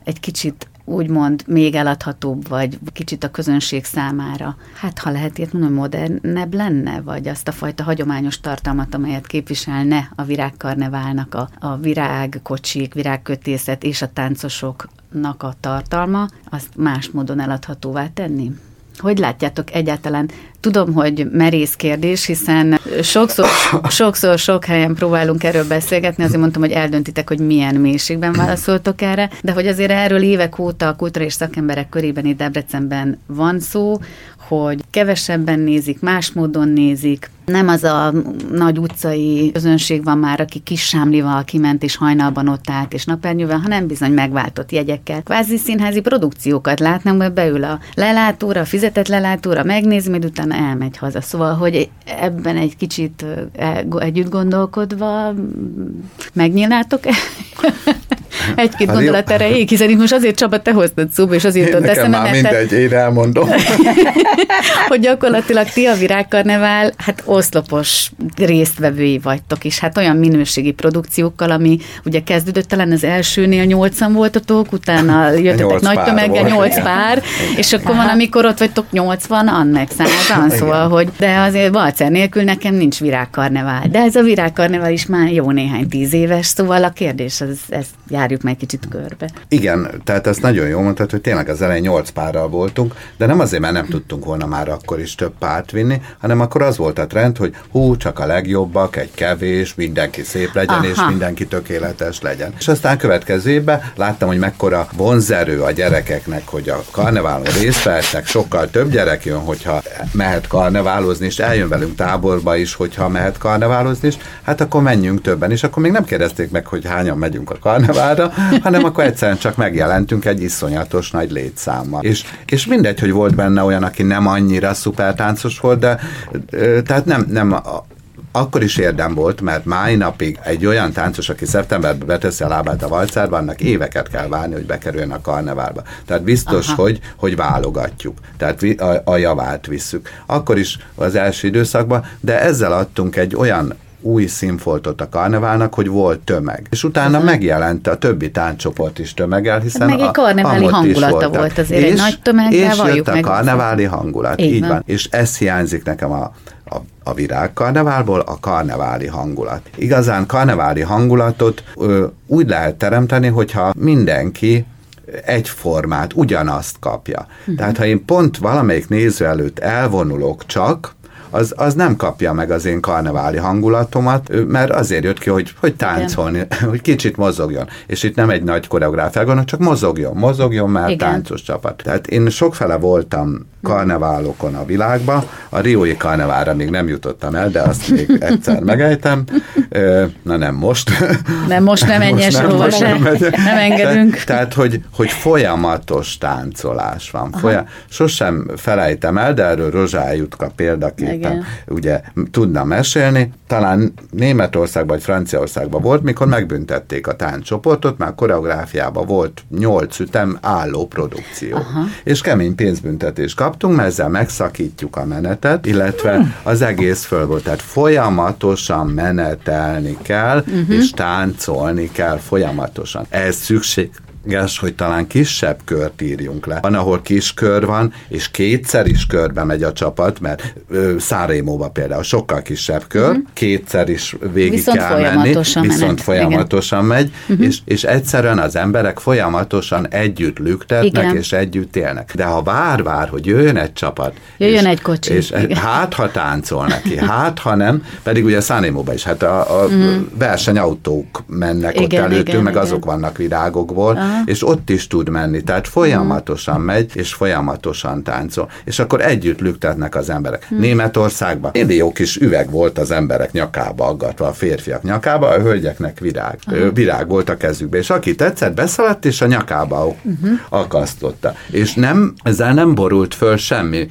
S3: egy kicsit úgymond még eladhatóbb, vagy kicsit a közönség számára. Hát, ha lehet ilyet mondani, modernebb lenne, vagy azt a fajta hagyományos tartalmat, amelyet képviselne a virágkarneválnak, a, a virágkocsik, virágkötészet és a táncosoknak a tartalma, azt más módon eladhatóvá tenni? Hogy látjátok egyáltalán? Tudom, hogy merész kérdés, hiszen sokszor, sokszor sok helyen próbálunk erről beszélgetni, azért mondtam, hogy eldöntitek, hogy milyen mélységben válaszoltok erre, de hogy azért erről évek óta a kultúra és szakemberek körében itt Debrecenben van szó, hogy kevesebben nézik, más módon nézik, nem az a nagy utcai közönség van már, aki kis sámlival kiment és hajnalban ott állt és napernyővel, hanem bizony megváltott jegyekkel. Kvázi színházi produkciókat látnak, mert beül a lelátóra, a fizetett lelátóra, megnézi, majd utána elmegy haza. Szóval, hogy ebben egy kicsit együtt gondolkodva megnyílnátok egy-két hát gondolat erejéig, hiszen itt most azért Csaba, te hoztad szóba, és azért jutott
S5: eszembe. már mindegy, én elmondom.
S3: hogy gyakorlatilag ti a virágkarnevál, hát oszlopos résztvevői vagytok is, hát olyan minőségi produkciókkal, ami ugye kezdődött talán az elsőnél nyolcan voltatok, utána jöttetek nagy tömeggel, nyolc pár, és akkor van, amikor ott vagytok an meg százan, szóval, hogy de azért valcer nélkül nekem nincs virágkarnevál. De ez a virágkarnevál is már jó néhány tíz éves, szóval a kérdés, az, ezt járjuk meg kicsit körbe.
S5: Igen, tehát ezt nagyon jól mondtad, hogy tényleg az elején nyolc párral voltunk, de nem azért, mert nem tudtunk volna már akkor is több párt vinni, hanem akkor az volt a trend, hogy hú, csak a legjobbak, egy kevés, mindenki szép legyen, Aha. és mindenki tökéletes legyen. És aztán következő évben láttam, hogy mekkora vonzerő a gyerekeknek, hogy a karneválon részt vehetnek, sokkal több gyerek jön, hogyha mehet karneválozni, és eljön velünk táborba is, hogyha mehet karneválozni, és hát akkor menjünk többen, és akkor még nem kérdezték meg, hogy hányan megyünk a karneválra, hanem akkor egyszerűen csak megjelentünk egy iszonyatos nagy létszámmal. És, és mindegy, hogy volt benne olyan, aki nem annyira szuper táncos volt, de tehát nem, nem akkor is érdem volt, mert mai napig egy olyan táncos, aki szeptemberben beteszi a lábát a valcárba, annak éveket kell várni, hogy bekerüljön a karneválba. Tehát biztos, hogy, hogy válogatjuk. Tehát a, a javát visszük. Akkor is az első időszakban, de ezzel adtunk egy olyan új színfoltot a karneválnak, hogy volt tömeg. És utána uh-huh. megjelent a többi tánccsoport is tömegel, hiszen
S3: meg egy karneváli a, hangulata volt azért, és, egy nagy tömeggel,
S5: És jött a karneváli hangulat, így, így van. van. És ez hiányzik nekem a, a, a virágkarneválból, a karneváli hangulat. Igazán karneváli hangulatot ö, úgy lehet teremteni, hogyha mindenki egyformát, ugyanazt kapja. Uh-huh. Tehát ha én pont valamelyik néző előtt elvonulok csak, az, az nem kapja meg az én karneváli hangulatomat, mert azért jött ki, hogy, hogy táncolni, Igen. hogy kicsit mozogjon. És itt nem egy nagy koreográfia, hanem csak mozogjon, mozogjon, mert Igen. táncos csapat. Tehát én sokfele voltam karneválokon a világba. A Riói karnevára még nem jutottam el, de azt még egyszer megejtem. Na nem most.
S3: Nem most nem menj nem, most nem, nem, nem engedünk.
S5: Te, tehát, hogy, hogy folyamatos táncolás van. Folyam, sosem felejtem el, de erről Rozsá Jutka példaképpen Igen. ugye tudna mesélni. Talán Németországban vagy Franciaországban volt, mikor megbüntették a táncsoportot, mert a koreográfiában volt nyolc ütem álló produkció. Aha. És kemény pénzbüntetés kap, kaptunk, mert ezzel megszakítjuk a menetet, illetve az egész föl volt. Tehát folyamatosan menetelni kell, uh-huh. és táncolni kell folyamatosan. Ez szükség lehetséges, hogy talán kisebb kört írjunk le. Van, ahol kis kör van, és kétszer is körbe megy a csapat, mert Szárémóba például sokkal kisebb kör, uh-huh. kétszer is végig viszont kell menni, viszont menet. folyamatosan Igen. megy, uh-huh. és, és egyszerűen az emberek folyamatosan együtt lüktetnek, Igen. és együtt élnek. De ha vár-vár, hogy jöjjön egy csapat,
S3: jöjjön és, egy kocsi,
S5: és Igen. hát ha táncol neki, hát ha nem, pedig ugye Szárémóba is, hát a, a uh-huh. versenyautók mennek Igen, ott előttünk, meg Igen. azok vannak virágokból, uh-huh és ott is tud menni, tehát folyamatosan megy, és folyamatosan táncol. És akkor együtt lüktetnek az emberek. Hmm. Németországban millió kis üveg volt az emberek nyakába aggatva, a férfiak nyakába, a hölgyeknek virág. Uh-huh. Virág volt a kezükbe, és aki tetszett, beszaladt, és a nyakába uh-huh. akasztotta. És nem, ezzel nem borult föl semmi,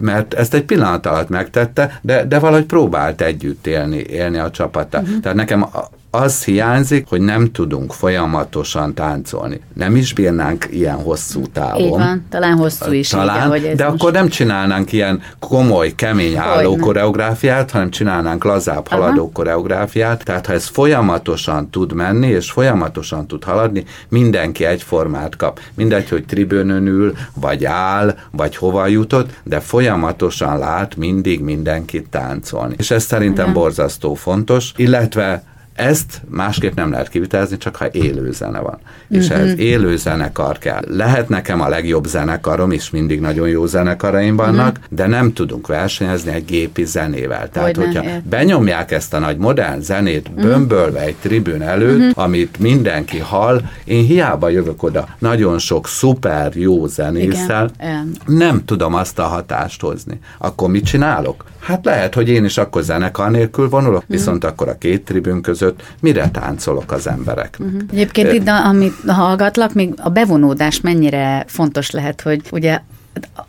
S5: mert ezt egy pillanat alatt megtette, de, de valahogy próbált együtt élni, élni a csapata. Uh-huh. Tehát nekem az hiányzik, hogy nem tudunk folyamatosan táncolni. Nem is bírnánk ilyen hosszú távon. Így van,
S3: talán hosszú is.
S5: Talán,
S3: így,
S5: de most... akkor nem csinálnánk ilyen komoly, kemény álló Hogyne. koreográfiát, hanem csinálnánk lazább, Aha. haladó koreográfiát. Tehát ha ez folyamatosan tud menni, és folyamatosan tud haladni, mindenki egyformát kap. Mindegy, hogy tribőnön ül, vagy áll, vagy hova jutott, de folyamatosan lát mindig mindenkit táncolni. És ez szerintem Igen. borzasztó fontos, illetve ezt másképp nem lehet kivitelezni, csak ha élő zene van. Uh-huh. És mhm. ez élő zenekar kell. Lehet nekem a legjobb zenekarom is, mindig nagyon jó zenekaraim vannak, uh-huh. de nem tudunk versenyezni egy gépi zenével. Tehát, hogy hogyha ért. benyomják ezt a nagy modern zenét uh-huh. bömbölve egy tribün előtt, uh-huh. amit mindenki hall, én hiába jövök oda nagyon sok szuper jó zenésszel, Igen. nem tudom azt a hatást hozni. Akkor mit csinálok? Hát lehet, hogy én is akkor zenekar nélkül vonulok, uh-huh. viszont akkor a két tribün között mire táncolok az emberek. Uh-huh.
S3: Egyébként itt, amit hallgatlak, még a bevonódás mennyire fontos lehet, hogy ugye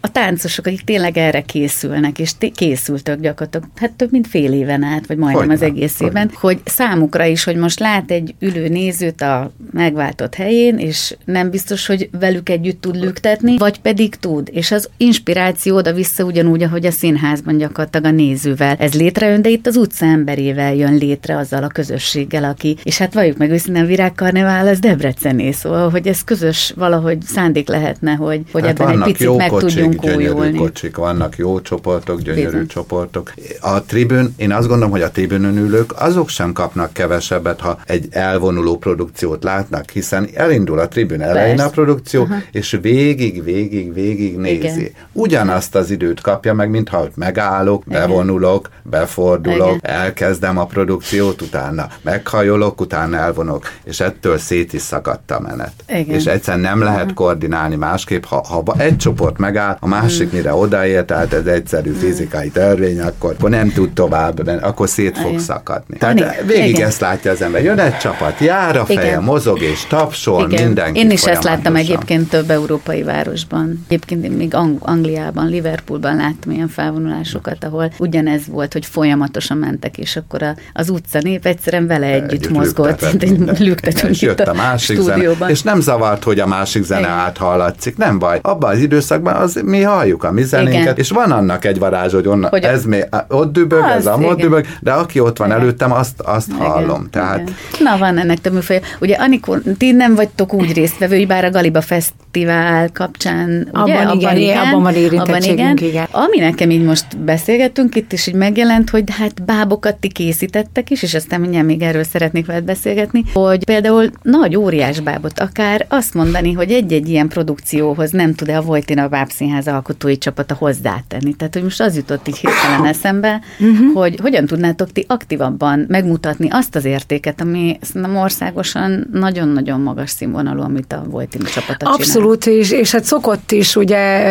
S3: a táncosok, akik tényleg erre készülnek, és t- készültök gyakorlatilag, hát több mint fél éven át, vagy majdnem hogy az egész hogy évben, hogy számukra is, hogy most lát egy ülő nézőt a megváltott helyén, és nem biztos, hogy velük együtt tud lüktetni, vagy pedig tud, és az inspiráció oda vissza ugyanúgy, ahogy a színházban gyakorlatilag a nézővel. Ez létrejön, de itt az utca emberével jön létre azzal a közösséggel, aki, és hát valljuk meg őszintén, a virágkarnevál az Debrecené, szóval, hogy ez közös valahogy szándék lehetne, hogy, hogy hát ebben egy picit meg
S5: kocsik, gyönyörű újulni. kocsik, vannak jó csoportok, gyönyörű Bizony. csoportok. A tribün, én azt gondolom, hogy a tribünön ülők azok sem kapnak kevesebbet, ha egy elvonuló produkciót látnak, hiszen elindul a tribün elején Persze. a produkció, uh-huh. és végig, végig, végig nézi. Igen. Ugyanazt az időt kapja meg, mintha megállok, Igen. bevonulok, befordulok, Igen. elkezdem a produkciót, utána meghajolok, utána elvonok, és ettől szét is szakadt a menet. Igen. És egyszerűen nem lehet koordinálni másképp, ha, ha egy csoport megáll, a másik mire odaér, tehát ez egyszerű fizikai törvény, akkor, akkor nem tud tovább, akkor szét fog szakadni. Tehát végig Igen. ezt látja az ember. Jön egy csapat, jár a feje, Igen. mozog és tapsol, Igen. mindenki
S3: Én is ezt láttam egyébként több európai városban. Egyébként én még Ang- Angliában, Liverpoolban láttam ilyen felvonulásokat, ahol ugyanez volt, hogy folyamatosan mentek, és akkor a, az utcanép egyszerűen vele együtt, együtt mozgott, lüktetünk
S5: itt a, a másik stúdióban. Zene, és nem zavart, hogy a másik zene Igen. áthallatszik, nem baj. Abban az időszakban az mi halljuk a mi zenénket, Igen. és van annak egy varázs, hogy, onnan, hogy ez még ott dübög, az, ez amott dübög, de aki ott van Igen. előttem, azt, azt Igen. hallom. Tehát... Igen.
S3: Na, van ennek több műfaj. Ugye, Anikor, ti nem vagytok úgy résztvevői, bár a Galiba Fesztivál kapcsán, ugye?
S4: Abban, abban igen, igen, abban van abban igen. igen.
S3: Ami nekem így most beszélgettünk, itt is így megjelent, hogy hát bábokat ti készítettek is, és aztán mindjárt még erről szeretnék veled beszélgetni, hogy például nagy óriás bábot, akár azt mondani, hogy egy-egy ilyen produkcióhoz nem tud-e a Vojtina Bábszínház alkotói csapata hozzátenni. Tehát, hogy most az jutott így hirtelen eszembe, uh-huh. hogy hogyan tudnátok ti aktívabban megmutatni azt az értéket, ami nem országosan nagyon-nagyon magas színvonalú, amit a Vojtina csapata
S4: Abszolút, és, és hát szokott is, ugye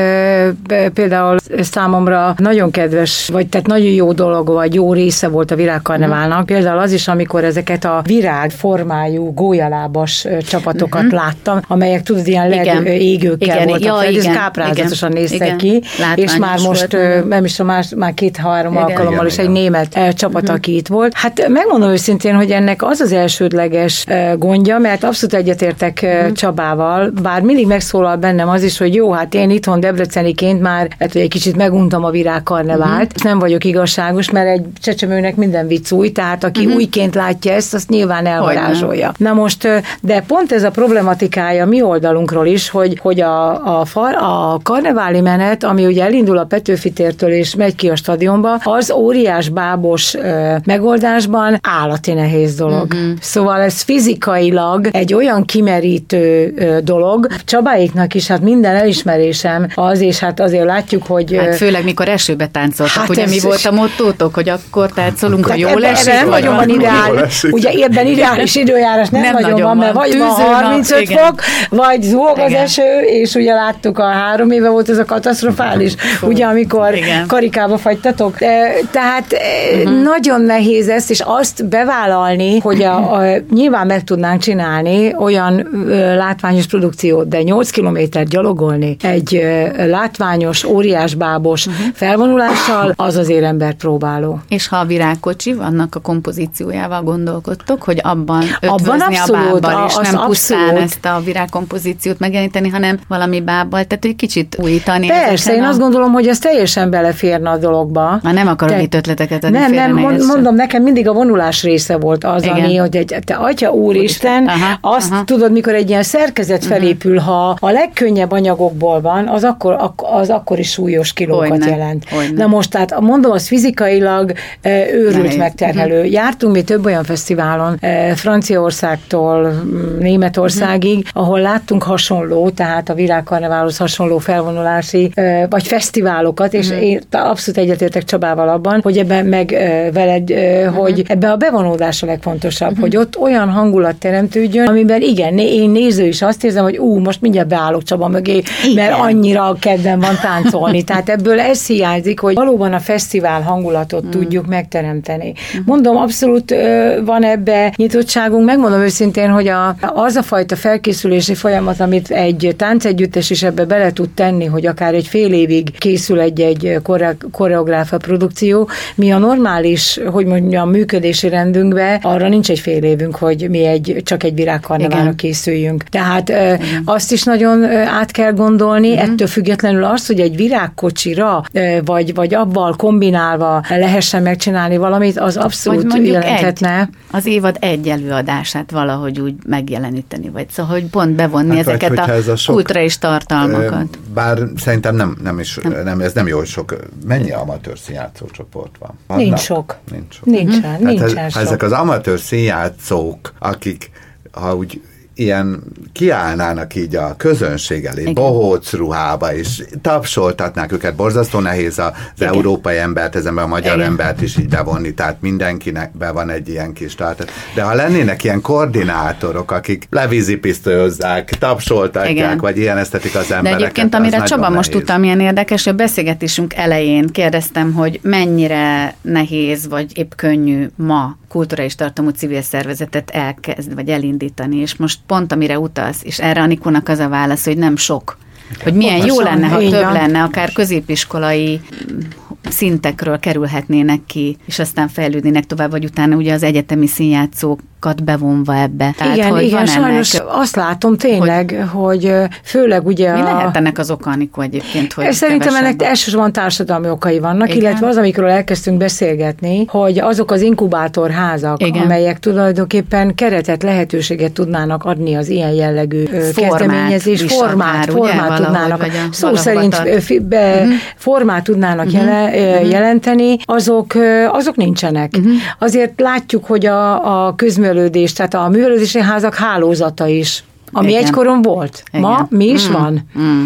S4: például számomra nagyon kedves, vagy tehát nagyon jó dolog, vagy jó része volt a virágkarneválnak, uh-huh. például az is, amikor ezeket a virág formájú gólyalábas csapatokat uh-huh. láttam, amelyek tudod, ilyen égőkkel igen, voltak ja, fel, igen, ez igen, néztek igen, ki, és már most, volt, nem is más, már két-három alkalommal igen, is igen. egy német csapat, uh-huh. aki itt volt. Hát megmondom őszintén, hogy ennek az az elsődleges gondja, mert abszolút egyetértek uh-huh. Csabával, bár mindig megszólal bennem az is, hogy jó, hát én itthon debreceniként már hát, hogy egy kicsit meguntam a virágkarnevált, uh-huh. nem vagyok igazságos, mert egy csecsemőnek minden vicc új, tehát aki uh-huh. újként látja ezt, azt nyilván elvarázsolja. Na most, de pont ez a problematikája mi oldalunkról is, hogy, hogy a, a, far, a karneváli menet, ami ugye elindul a Petőfi tértől és megy ki a stadionba, az óriás bábos ö, megoldásban állati nehéz dolog. Uh-huh. Szóval ez fizikailag egy olyan kimerítő ö, dolog. Csabáiknak is hát minden elismerésem az, és hát azért látjuk, hogy...
S3: Hát főleg mikor esőbe táncoltak, hát ugye mi volt a mottótok, hogy akkor táncolunk, ha jól esik,
S4: nem nagyon van ideális, ugye ebben ideális időjárás nem, nem nagyon, nagyon van, mert vagy van 35 nap, fok, vagy zúg az eső, és ugye láttuk a három éve volt ez a katasztrofális, ugye amikor igen. karikába fagytatok. Tehát uh-huh. nagyon nehéz ezt, és azt bevállalni, hogy a, a, nyilván meg tudnánk csinálni olyan ö, látványos produkciót, de 8 kilométer gyalogolni egy ö, látványos, óriásbábos uh-huh. felvonulással, az azért ember próbáló.
S3: És ha a virágkocsi, vannak a kompozíciójával gondolkodtok, hogy abban abban abszolút, a bábbal, és nem pusztán abszolút. ezt a virágkompozíciót megjeleníteni, hanem valami bábbal, tehát egy kicsit újítani.
S4: Persze, én a... azt gondolom, hogy ez teljesen beleférne a dologba.
S3: Már nem akarok te... itt ötleteket adni.
S4: Nem, nem, mond, mondom, nekem mindig a vonulás része volt az, Igen. ami, hogy egy, te atya úristen, aha, azt aha. tudod, mikor egy ilyen szerkezet mhm. felépül, ha a legkönnyebb anyagokból van, az akkor, az akkor is súlyos kilókat Olyan jelent. Olyan Na most, tehát mondom, az fizikailag őrült Nehéz. megterhelő. Uh-huh. Jártunk mi több olyan fesztiválon, Franciaországtól Németországig, uh-huh. ahol láttunk hasonló, tehát a világkarneválhoz hasonló felvonulási vagy fesztiválokat, és uh-huh. én abszolút egyetértek Csabával abban, hogy ebben meg veled, uh-huh. hogy ebben a bevonódás a legfontosabb, uh-huh. hogy ott olyan hangulat teremtődjön, amiben igen, én néző is azt érzem, hogy ú, most mindjárt beállok Csaba mögé, igen. mert annyira kedvem van táncolni. Tehát ebből ez hiányzik, hogy valóban a fesztivál hangulatot uh-huh. tudjuk megteremteni. Uh-huh. Mondom, abszolút van ebbe nyitottságunk, megmondom őszintén, hogy a, az a fajta felkészülési folyamat, amit egy táncegyüttes is ebbe bele tud tenni, hogy akár egy fél évig készül egy-egy koreográfa produkció, mi a normális, hogy mondjam, működési rendünkbe, arra nincs egy fél évünk, hogy mi egy, csak egy virágkarneválra készüljünk. Tehát Igen. azt is nagyon át kell gondolni, Igen. ettől függetlenül az, hogy egy virágkocsira, vagy, vagy abban kombinálva lehessen megcsinálni valamit, az abszolút jelenthetne. Egy,
S3: az évad egy előadását valahogy úgy megjeleníteni, vagy szóval, hogy pont bevonni hát ezeket vagy, a, ez a sok, kulturális tartalmakat.
S5: Bár szerintem nem, nem is, nem. nem ez nem jó sok. Mennyi amatőr színjátszó csoport van?
S4: Vannak? Nincs sok.
S5: Nincs sok.
S4: Nincsen, hát nincsen
S5: ez, sok. Ezek az amatőr színjátszók, akik ha úgy ilyen kiállnának így a közönség elé, Igen. bohóc ruhába, és tapsoltatnák őket. Borzasztó nehéz az Igen. európai embert, ezen a magyar Igen. embert is így bevonni, tehát mindenkinek be van egy ilyen kis tart. De ha lennének ilyen koordinátorok, akik levízipisztolyozzák, tapsoltatják, Igen. vagy ilyen esztetik az embereket.
S3: De egyébként, amire Csaba nehéz. most tudtam, milyen érdekes, a beszélgetésünk elején kérdeztem, hogy mennyire nehéz, vagy épp könnyű ma kulturális tartalmú civil szervezetet elkezd, vagy elindítani, és most pont amire utalsz, és erre Anikónak az a válasz, hogy nem sok. Hogy milyen jó lenne, ha több lenne, akár középiskolai szintekről kerülhetnének ki, és aztán fejlődnének tovább, vagy utána ugye az egyetemi színjátszók bevonva ebbe.
S4: Tehát, igen, hogy igen, sajnos ennek, azt látom tényleg, hogy, hogy főleg ugye
S3: Mi a... lehet ennek az oka, Anikó egyébként, hogy
S4: Szerintem ennek elsősorban társadalmi okai vannak, igen? illetve az, amikről elkezdtünk beszélgetni, hogy azok az inkubátorházak, igen. amelyek tulajdonképpen keretet, lehetőséget tudnának adni az ilyen jellegű formát, kezdeményezés, formát, formát ugye, tudnának, szó szerint be, uh-huh. formát tudnának uh-huh. jele, uh-huh. jelenteni, azok, azok nincsenek. Uh-huh. Azért látjuk, hogy a, a közművelődés, tehát a művelődési házak hálózata is ami Igen. egykoron volt. Igen. Ma mi is mm. van. Mm.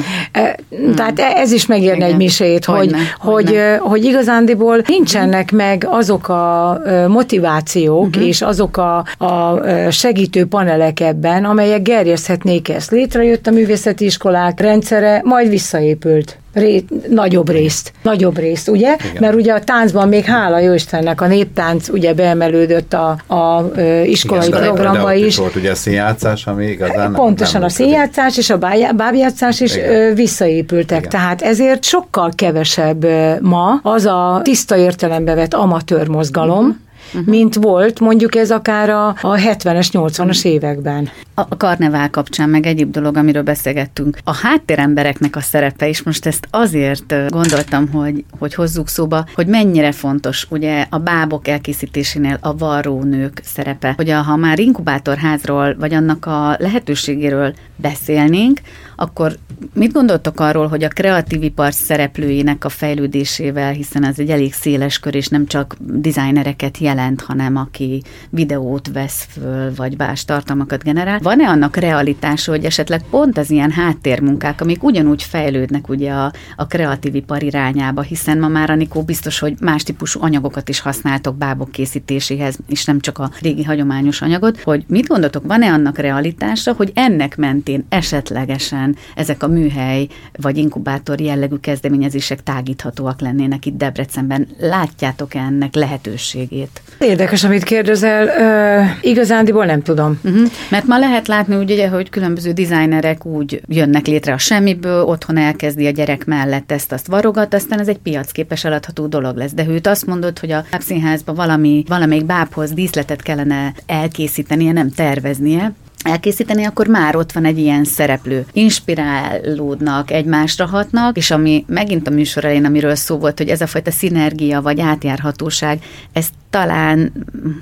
S4: Tehát e, ez is megérne Igen. egy misét, hogy, hogy, hogy igazándiból nincsenek mm. meg azok a motivációk mm-hmm. és azok a, a segítő panelek ebben, amelyek gerjeszthetnék ezt. Létrejött a művészeti iskolák rendszere, majd visszaépült ré, nagyobb részt, nagyobb részt, ugye? Igen. Mert ugye a táncban még hála jó Istennek a néptánc ugye beemelődött a, a, iskolai Igen, programba
S5: is. is. volt ugye a színjátszás, ami igazán
S4: Pontosan nem a színjátszás és a bábjátszás is Igen. visszaépültek. Igen. Tehát ezért sokkal kevesebb ma az a tiszta értelembe vett amatőr mozgalom, uh-huh uh-huh. mint volt mondjuk ez akár a, a 70-es, 80-as években.
S3: A, a karnevál kapcsán meg egyéb dolog, amiről beszélgettünk. A háttérembereknek a szerepe, és most ezt azért gondoltam, hogy, hogy hozzuk szóba, hogy mennyire fontos ugye a bábok elkészítésénél a varrónők szerepe, hogy a, ha már inkubátorházról, vagy annak a lehetőségéről beszélnénk, akkor mit gondoltok arról, hogy a kreatív ipar szereplőinek a fejlődésével, hiszen ez egy elég széles kör, és nem csak designereket jelent, hanem aki videót vesz föl, vagy más tartalmakat generál. Van-e annak realitása, hogy esetleg pont az ilyen háttérmunkák, amik ugyanúgy fejlődnek ugye a, a kreatív ipar irányába, hiszen ma már Anikó biztos, hogy más típusú anyagokat is használtok bábok készítéséhez, és nem csak a régi hagyományos anyagot, hogy mit gondoltok, van-e annak realitása, hogy ennek mentén esetlegesen ezek a műhely vagy inkubátor jellegű kezdeményezések tágíthatóak lennének itt Debrecenben. Látjátok -e ennek lehetőségét?
S4: Érdekes, amit kérdezel. Uh, igazándiból nem tudom.
S3: Uh-huh. Mert ma lehet látni, úgy, ugye, hogy különböző dizájnerek úgy jönnek létre a semmiből, otthon elkezdi a gyerek mellett ezt azt varogat, aztán ez egy piacképes eladható dolog lesz. De őt azt mondod, hogy a színházban valami, valamelyik bábhoz díszletet kellene elkészítenie, nem terveznie, elkészíteni, akkor már ott van egy ilyen szereplő. Inspirálódnak, egymásra hatnak, és ami megint a műsor elején, amiről szó volt, hogy ez a fajta szinergia vagy átjárhatóság, ez talán,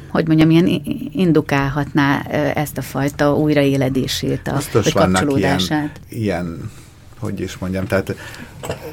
S3: hogy mondjam, ilyen indukálhatná ezt a fajta újraéledését, a,
S5: Biztos vagy kapcsolódását. Ilyen, ilyen hogy is mondjam, tehát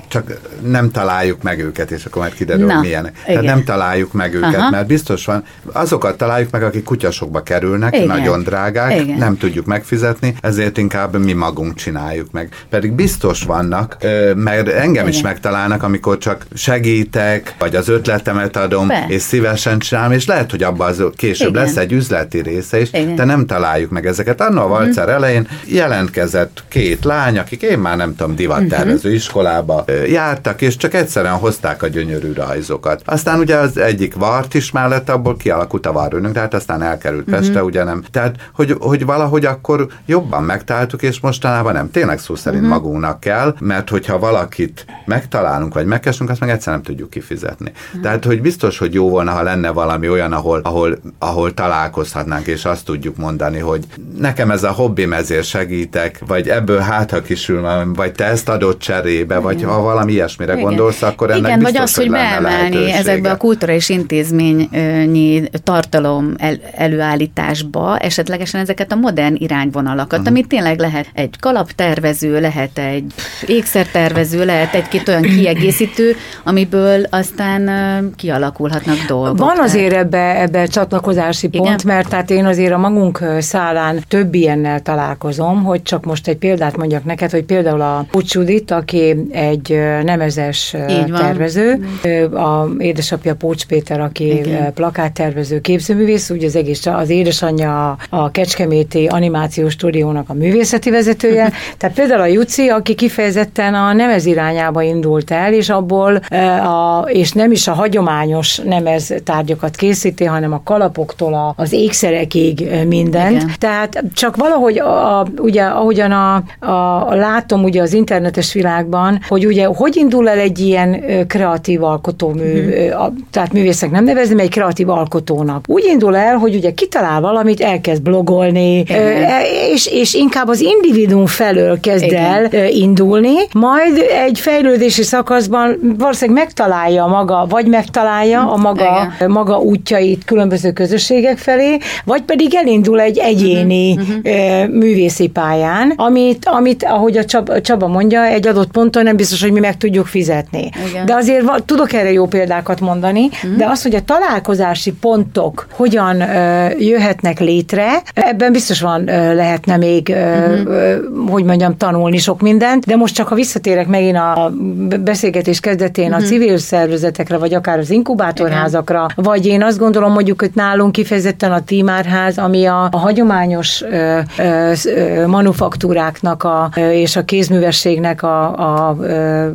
S5: csak nem találjuk meg őket, és akkor majd kiderül, Na, milyenek. Igen. Tehát nem találjuk meg őket, Aha. mert biztos van, azokat találjuk meg, akik kutyasokba kerülnek, igen. nagyon drágák, igen. nem tudjuk megfizetni, ezért inkább mi magunk csináljuk meg. Pedig biztos vannak, mert engem igen. is megtalálnak, amikor csak segítek, vagy az ötletemet adom, Be. és szívesen csinálom, és lehet, hogy abban az később igen. lesz egy üzleti része is, igen. de nem találjuk meg ezeket. Anna a valcer uh-huh. elején jelentkezett két lány, akik én már nem tudom, divattervező iskolában, iskolába jártak, és csak egyszerűen hozták a gyönyörű rajzokat. Aztán ugye az egyik vart is mellett, abból kialakult a varőnök, tehát aztán elkerült uh-huh. Pestre, ugye nem. Tehát, hogy, hogy valahogy akkor jobban megtaláltuk, és mostanában nem. Tényleg szó szerint uh-huh. magunknak kell, mert hogyha valakit megtalálunk, vagy megkesünk, azt meg egyszer nem tudjuk kifizetni. Tehát, hogy biztos, hogy jó volna, ha lenne valami olyan, ahol, ahol, ahol találkozhatnánk, és azt tudjuk mondani, hogy nekem ez a hobbim, ezért segítek, vagy ebből hát, ha kisül, vagy vagy te ezt adod cserébe, vagy ha valami ilyesmire Igen. gondolsz, akkor ennek
S3: Igen,
S5: biztos,
S3: vagy az, hogy, hogy beemelni ezekbe a kulturális intézményi tartalom el, előállításba esetlegesen ezeket a modern irányvonalakat, uh-huh. amit tényleg lehet egy kalaptervező, lehet egy ékszertervező, lehet egy-két olyan kiegészítő, amiből aztán kialakulhatnak dolgok.
S4: Van azért ebbe, ebbe csatlakozási pont, Igen? mert tehát én azért a magunk szálán több ilyennel találkozom, hogy csak most egy példát mondjak neked, hogy például a Pucsudit, aki egy nemezes tervező, a édesapja Pócs Péter, aki Igen. plakáttervező, képzőművész, ugye az egész, az édesanyja a Kecskeméti Animációs Stúdiónak a művészeti vezetője, tehát például a Juci, aki kifejezetten a nemez irányába indult el, és abból, a, és nem is a hagyományos nemez tárgyakat készíti, hanem a kalapoktól a, az ékszerekig minden. Igen. Tehát csak valahogy, a, ugye, ahogyan a, a, a látom ugye az internetes világban, hogy ugye hogy indul el egy ilyen kreatív alkotómű, mm. a, tehát művészek nem nevezni, egy kreatív alkotónak. Úgy indul el, hogy ugye kitalál valamit, elkezd blogolni, e, és, és inkább az individuum felől kezd Igen. el indulni, majd egy fejlődési szakaszban valószínűleg megtalálja maga, vagy megtalálja a maga, maga útjait különböző közösségek felé, vagy pedig elindul egy egyéni uh-huh. Művészi pályán, amit, amit, ahogy a Csaba, Csaba mondja, egy adott ponton nem biztos, hogy mi meg tudjuk fizetni. Igen. De azért va, tudok erre jó példákat mondani, uh-huh. de az, hogy a találkozási pontok hogyan uh, jöhetnek létre, ebben biztos van, uh, lehetne még, uh, uh-huh. hogy mondjam, tanulni sok mindent, de most csak ha visszatérek megint a beszélgetés kezdetén uh-huh. a civil szervezetekre, vagy akár az inkubátorházakra, Igen. vagy én azt gondolom, mondjuk, hogy nálunk kifejezetten a Tímárház, ami a, a hagyományos ö, ö, ö, manufaktúráknak a, ö, és a kézművességnek a, a ö,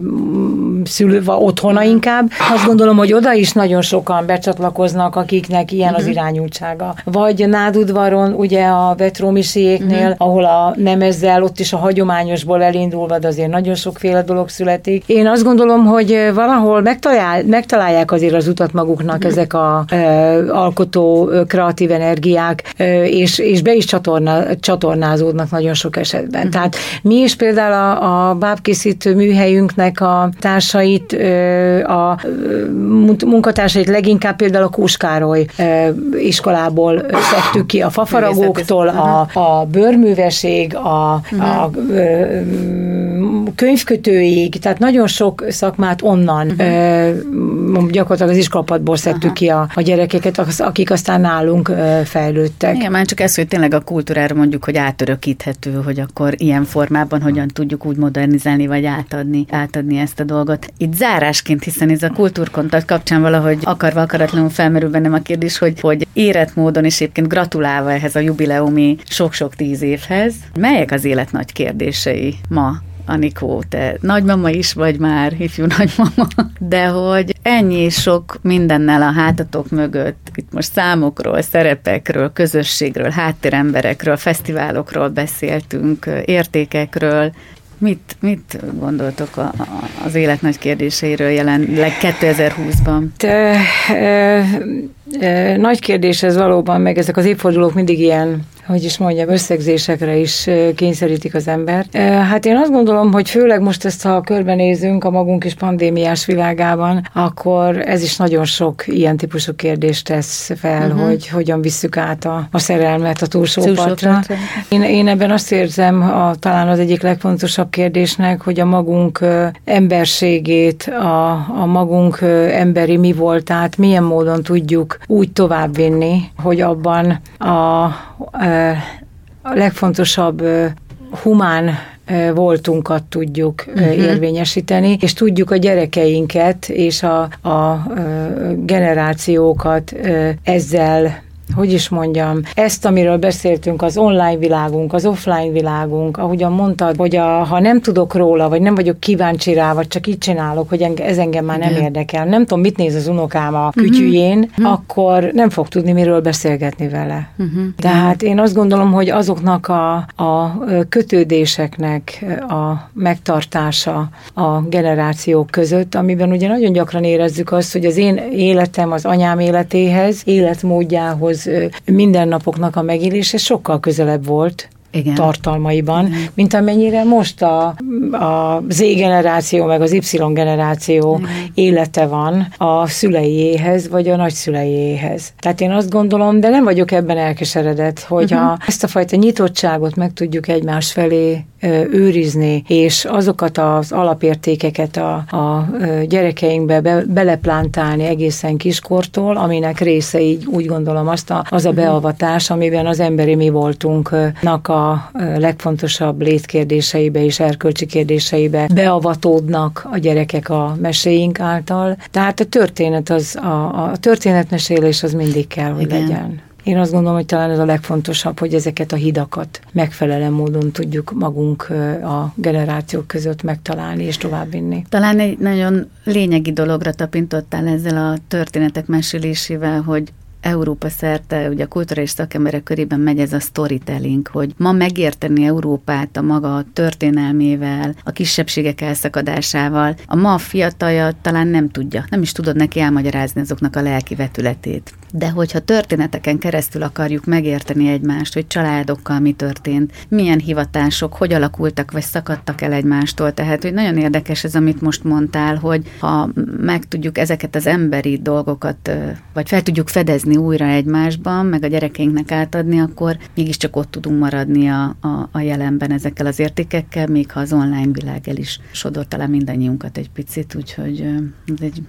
S4: szülő, otthona inkább. Azt gondolom, hogy oda is nagyon sokan becsatlakoznak, akiknek ilyen uh-huh. az mhm. irányultsága. Vagy Nádudvaron, ugye a Vetrómisiéknél, uh-huh. ahol a nem ezzel, ott is a hagyományosból elindulva, de azért nagyon sokféle dolog születik. Én azt gondolom, hogy valahol megtalál, megtalálják azért az utat maguknak uh-huh. ezek a e, alkotó, kreatív energiák, e, és, és be is csatorna, csatornázódnak nagyon sok esetben. Uh-huh. Tehát mi is például a, a bábkészítő műhelyünknek a társait, a munkatársait leginkább például a Kúskároly iskolából szedtük ki, a fafaragóktól, a, a bőrműveség, a, a könyvkötőig, tehát nagyon sok szakmát onnan uh-huh. gyakorlatilag az iskolapadból szedtük ki a, a gyerekeket, akik aztán nálunk fejlődtek.
S3: Igen, már csak ez, hogy tényleg a kultúrára mondjuk, hogy átörökíthető, hogy akkor ilyen formában hogyan tudjuk úgy modernizálni, vagy átadni, átadni ezt a dolgot. Itt zárásként, hiszen ez a kultúrkontakt kapcsán valahogy akarva akaratlanul felmerül bennem a kérdés, hogy, hogy érett módon és egyébként gratulálva ehhez a jubileumi sok-sok tíz évhez, melyek az élet nagy kérdései ma Anikó, te nagymama is vagy már, ifjú nagymama, de hogy ennyi sok mindennel a hátatok mögött, itt most számokról, szerepekről, közösségről, háttéremberekről, fesztiválokról beszéltünk, értékekről, Mit, mit gondoltok a, a, az élet nagy kérdéseiről jelenleg 2020-ban? Te,
S4: e, e, nagy kérdés ez valóban, meg ezek az évfordulók mindig ilyen hogy is mondjam, összegzésekre is kényszerítik az embert. Hát én azt gondolom, hogy főleg most ezt, ha körbenézünk a magunk is pandémiás világában, akkor ez is nagyon sok ilyen típusú kérdést tesz fel, uh-huh. hogy hogyan visszük át a, a szerelmet a túlsó partra. Én, én ebben azt érzem, a, talán az egyik legfontosabb kérdésnek, hogy a magunk emberségét, a, a magunk emberi mi voltát milyen módon tudjuk úgy továbbvinni, hogy abban a a legfontosabb humán voltunkat tudjuk uh-huh. érvényesíteni, és tudjuk a gyerekeinket és a, a generációkat ezzel hogy is mondjam, ezt, amiről beszéltünk, az online világunk, az offline világunk, ahogyan mondtad, hogy a, ha nem tudok róla, vagy nem vagyok kíváncsi rá, vagy csak így csinálok, hogy enge, ez engem már nem Igen. érdekel, nem tudom, mit néz az unokám a mhm. kütyűjén, uh-huh. akkor nem fog tudni, miről beszélgetni vele. Uh-huh. Tehát én azt gondolom, hogy azoknak a, a kötődéseknek a megtartása a generációk között, amiben ugye nagyon gyakran érezzük azt, hogy az én életem az anyám életéhez, életmódjához, az mindennapoknak a megélése sokkal közelebb volt, igen. tartalmaiban, Igen. mint amennyire most a, a Z generáció, meg az Y generáció mm. élete van a szüleiéhez, vagy a nagyszüleiéhez. Tehát én azt gondolom, de nem vagyok ebben elkeseredett, hogy uh-huh. a, ezt a fajta nyitottságot meg tudjuk egymás felé őrizni, és azokat az alapértékeket a, a gyerekeinkbe be, beleplántálni egészen kiskortól, aminek része így úgy gondolom azt a, az a mhm. beavatás, amiben az emberi mi voltunknak a legfontosabb létkérdéseibe és erkölcsi kérdéseibe beavatódnak a gyerekek a meséink által. Tehát a történet az, a, a történetmesélés az mindig kell, hogy Igen. legyen. Én azt gondolom, hogy talán ez a legfontosabb, hogy ezeket a hidakat megfelelő módon tudjuk magunk a generációk között megtalálni és továbbvinni.
S3: Talán egy nagyon lényegi dologra tapintottál ezzel a történetek mesélésével, hogy Európa szerte, ugye a kulturális szakemberek körében megy ez a storytelling, hogy ma megérteni Európát a maga történelmével, a kisebbségek elszakadásával, a ma fiatalja talán nem tudja, nem is tudod neki elmagyarázni azoknak a lelki vetületét. De hogyha történeteken keresztül akarjuk megérteni egymást, hogy családokkal mi történt, milyen hivatások, hogy alakultak vagy szakadtak el egymástól, tehát hogy nagyon érdekes ez, amit most mondtál, hogy ha meg tudjuk ezeket az emberi dolgokat, vagy fel tudjuk fedezni újra egymásban, meg a gyerekeinknek átadni, akkor mégiscsak ott tudunk maradni a, a, a jelenben ezekkel az értékekkel, még ha az online világ el is sodor talán mindannyiunkat egy picit, úgyhogy ez egy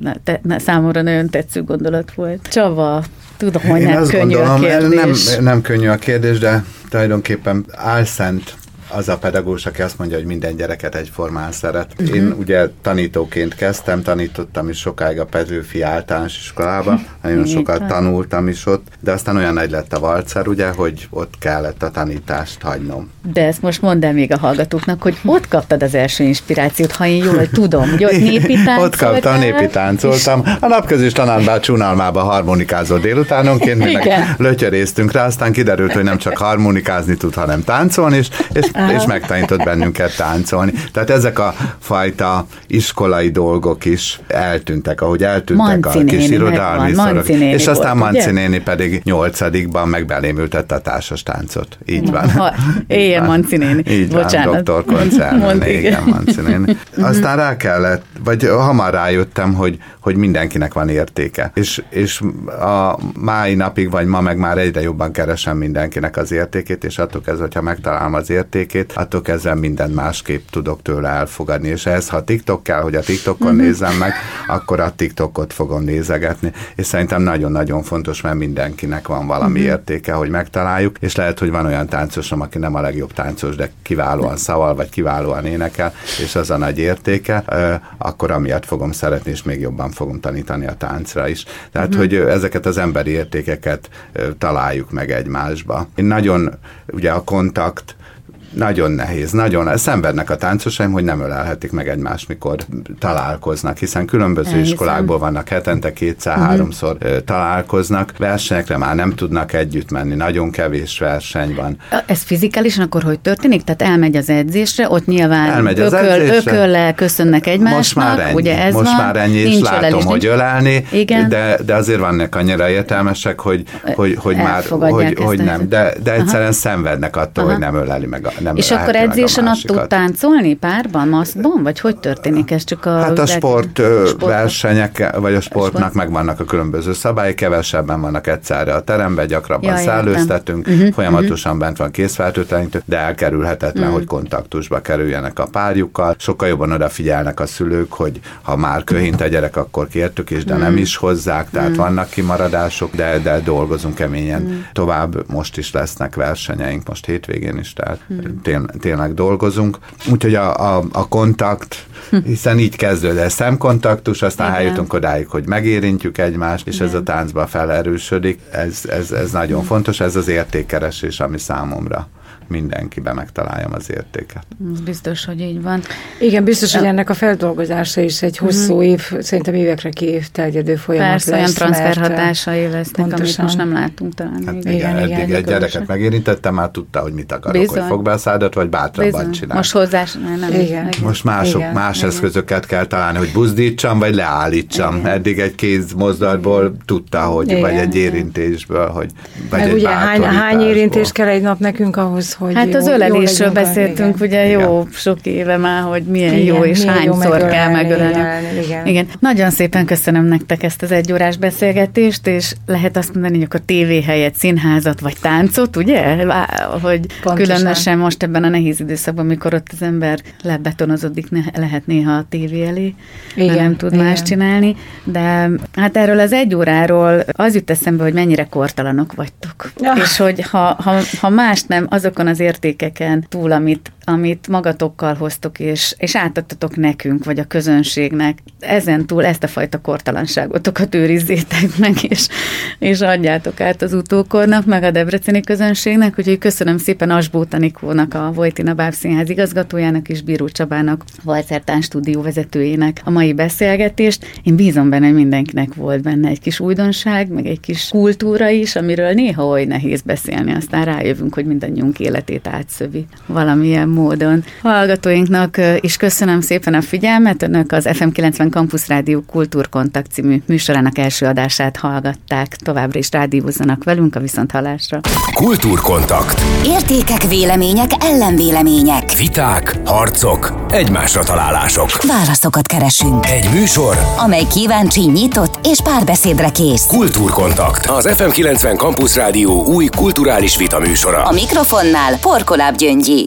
S3: na, te, na, számomra nagyon tetsző gondolat volt. Csava, tudom, hogy Én nem könnyű gondolom, a kérdés.
S5: Nem, nem könnyű a kérdés, de tulajdonképpen álszent az a pedagógus, aki azt mondja, hogy minden gyereket egyformán szeret. Uh-huh. Én ugye tanítóként kezdtem, tanítottam is sokáig a Petőfi általános iskolába, nagyon sokat tanultam is ott, de aztán olyan nagy lett a valcer, ugye, hogy ott kellett a tanítást hagynom.
S3: De ezt most mondd el még a hallgatóknak, hogy ott kaptad az első inspirációt, ha én jól tudom, hogy ott népi
S5: Ott kaptam, népi táncoltam. A napközis tanárbács unalmába harmonikázott délutánonként, mi lötyöréztünk rá, aztán kiderült, hogy nem csak harmonikázni tud, hanem táncolni, és, és és megtanított bennünket táncolni. Tehát ezek a fajta iskolai dolgok is eltűntek, ahogy eltűntek Manci a kis irodalmi szorok. És aztán volt, Manci néni pedig nyolcadikban megbelémültette a társas táncot. Így van. Ha,
S3: éjjel Manci néni.
S5: Így Bocsánat. van, doktor koncern. Igen, Manci néni. Aztán rá kellett, vagy hamar rájöttem, hogy, hogy mindenkinek van értéke. És, és a mai napig, vagy ma meg már egyre jobban keresem mindenkinek az értékét, és attól kezdve, hogyha megtalálom az értékét, értékét, attól kezdve minden másképp tudok tőle elfogadni. És ez, ha TikTok kell, hogy a TikTokon uh-huh. nézzem meg, akkor a TikTokot fogom nézegetni. És szerintem nagyon-nagyon fontos, mert mindenkinek van valami uh-huh. értéke, hogy megtaláljuk, és lehet, hogy van olyan táncosom, aki nem a legjobb táncos, de kiválóan szaval, vagy kiválóan énekel, és az a nagy értéke, akkor amiatt fogom szeretni, és még jobban fogom tanítani a táncra is. Tehát, uh-huh. hogy ezeket az emberi értékeket találjuk meg egymásba. Én nagyon, ugye a kontakt, nagyon nehéz, nagyon. Szenvednek a táncosaim, hogy nem ölelhetik meg egymást, mikor találkoznak, hiszen különböző Elhiszem. iskolákból vannak, hetente kétszer-háromszor uh-huh. találkoznak, versenyekre már nem tudnak együtt menni, nagyon kevés verseny van.
S3: Ez fizikálisan akkor hogy történik? Tehát elmegy az edzésre, ott nyilván elmegy az ököl, edzésre. ököllel köszönnek egymásnak,
S5: most már ennyi, ugye ez most van, már ennyi, és látom, hogy ölelni, Igen. De, de azért vannak annyira értelmesek, hogy, hogy, hogy már, hogy, hogy nem, de, de egyszerűen Aha. szenvednek attól, Aha. hogy nem öleli meg a, nem
S3: És akkor edzésen tud táncolni párban, maszkban, vagy hogy történik ez csak a...
S5: Hát a sport versenyek, vagy a sportnak a sport? megvannak a különböző szabályok, kevesebben vannak egyszerre a teremben, gyakrabban ja, szállőztetünk, uh-huh, folyamatosan uh-huh. bent van készfertőtlenítő, de elkerülhetetlen, uh-huh. hogy kontaktusba kerüljenek a párjukkal. Sokkal jobban odafigyelnek a szülők, hogy ha már köhint a gyerek, akkor kértük is, de uh-huh. nem is hozzák, tehát uh-huh. vannak kimaradások, de, de dolgozunk keményen. Uh-huh. Tovább most is lesznek versenyeink, most hétvégén is, tehát uh-huh tényleg dolgozunk. Úgyhogy a, a, a kontakt, hiszen így kezdődött szemkontaktus, aztán Igen. eljutunk odáig, hogy megérintjük egymást, és Igen. ez a táncba felerősödik. Ez, ez, ez nagyon fontos, ez az értékkeresés, ami számomra mindenkiben megtaláljam az értéket.
S3: Biztos, hogy így van.
S4: Igen, biztos, hogy ennek a feldolgozása is egy hosszú uh-huh. év, szerintem évekre terjedő folyamat
S3: Persze, lesz. olyan transferhatásai lesznek, pontosan. amit most nem látunk talán.
S5: Hát igen, igen, eddig igen, egy gyereket megérintettem, már tudta, hogy mit akarok, Bizony. hogy fog be a szádat, vagy bátrabban csinál.
S3: Most hozzás, nem.
S5: Igen. igen. Most mások, igen, más igen. eszközöket kell találni, hogy buzdítsam, vagy leállítsam. Igen. Eddig egy kéz mozdatból tudta, hogy, igen, vagy egy érintésből, hogy vagy
S4: Meg egy ugye hány, hány érintés kell egy nap nekünk ahhoz, hogy
S3: Hát az
S4: jó,
S3: ölelésről
S4: jó
S3: beszéltünk igen. ugye jó igen. sok éve már, hogy milyen igen, jó és milyen hányszor jó kell megölelni. Igen, igen. igen. Nagyon szépen köszönöm nektek ezt az egyórás beszélgetést, és lehet azt mondani, hogy akkor tévé helyett színházat vagy táncot, ugye? Hogy Pontosan. különösen most ebben a nehéz időszakban, amikor ott az ember lebetonozódik, lehet néha a tévé elé, igen, nem tud igen. más csinálni, de hát erről az egy óráról az jut eszembe, hogy mennyire kortalanok vagytok. Ja. És hogy ha, ha, ha más nem, azokon az értékeken túl, amit amit magatokkal hoztok, és, és átadtatok nekünk, vagy a közönségnek, ezen túl ezt a fajta kortalanságotokat őrizzétek meg, és, és adjátok át az utókornak, meg a debreceni közönségnek, úgyhogy köszönöm szépen Asbó Tanikónak, a Vojtina Bábszínház igazgatójának, és Bíró Csabának, Valcertán stúdió vezetőjének a mai beszélgetést. Én bízom benne, hogy mindenkinek volt benne egy kis újdonság, meg egy kis kultúra is, amiről néha oly nehéz beszélni, aztán rájövünk, hogy mindannyiunk életét átszövi valamilyen módon. Hallgatóinknak is köszönöm szépen a figyelmet. Önök az FM90 Campus Rádió Kultúrkontakt című műsorának első adását hallgatták. Továbbra is rádiózzanak velünk a Viszonthallásra.
S1: Kultúrkontakt.
S2: Értékek, vélemények, ellenvélemények.
S1: Viták, harcok, egymásra találások.
S2: Válaszokat keresünk.
S1: Egy műsor,
S2: amely kíváncsi, nyitott és párbeszédre kész.
S1: Kultúrkontakt. Az FM90 Campus Rádió új kulturális vita műsora.
S2: A mikrofonnál Porkoláb Gyöngyi.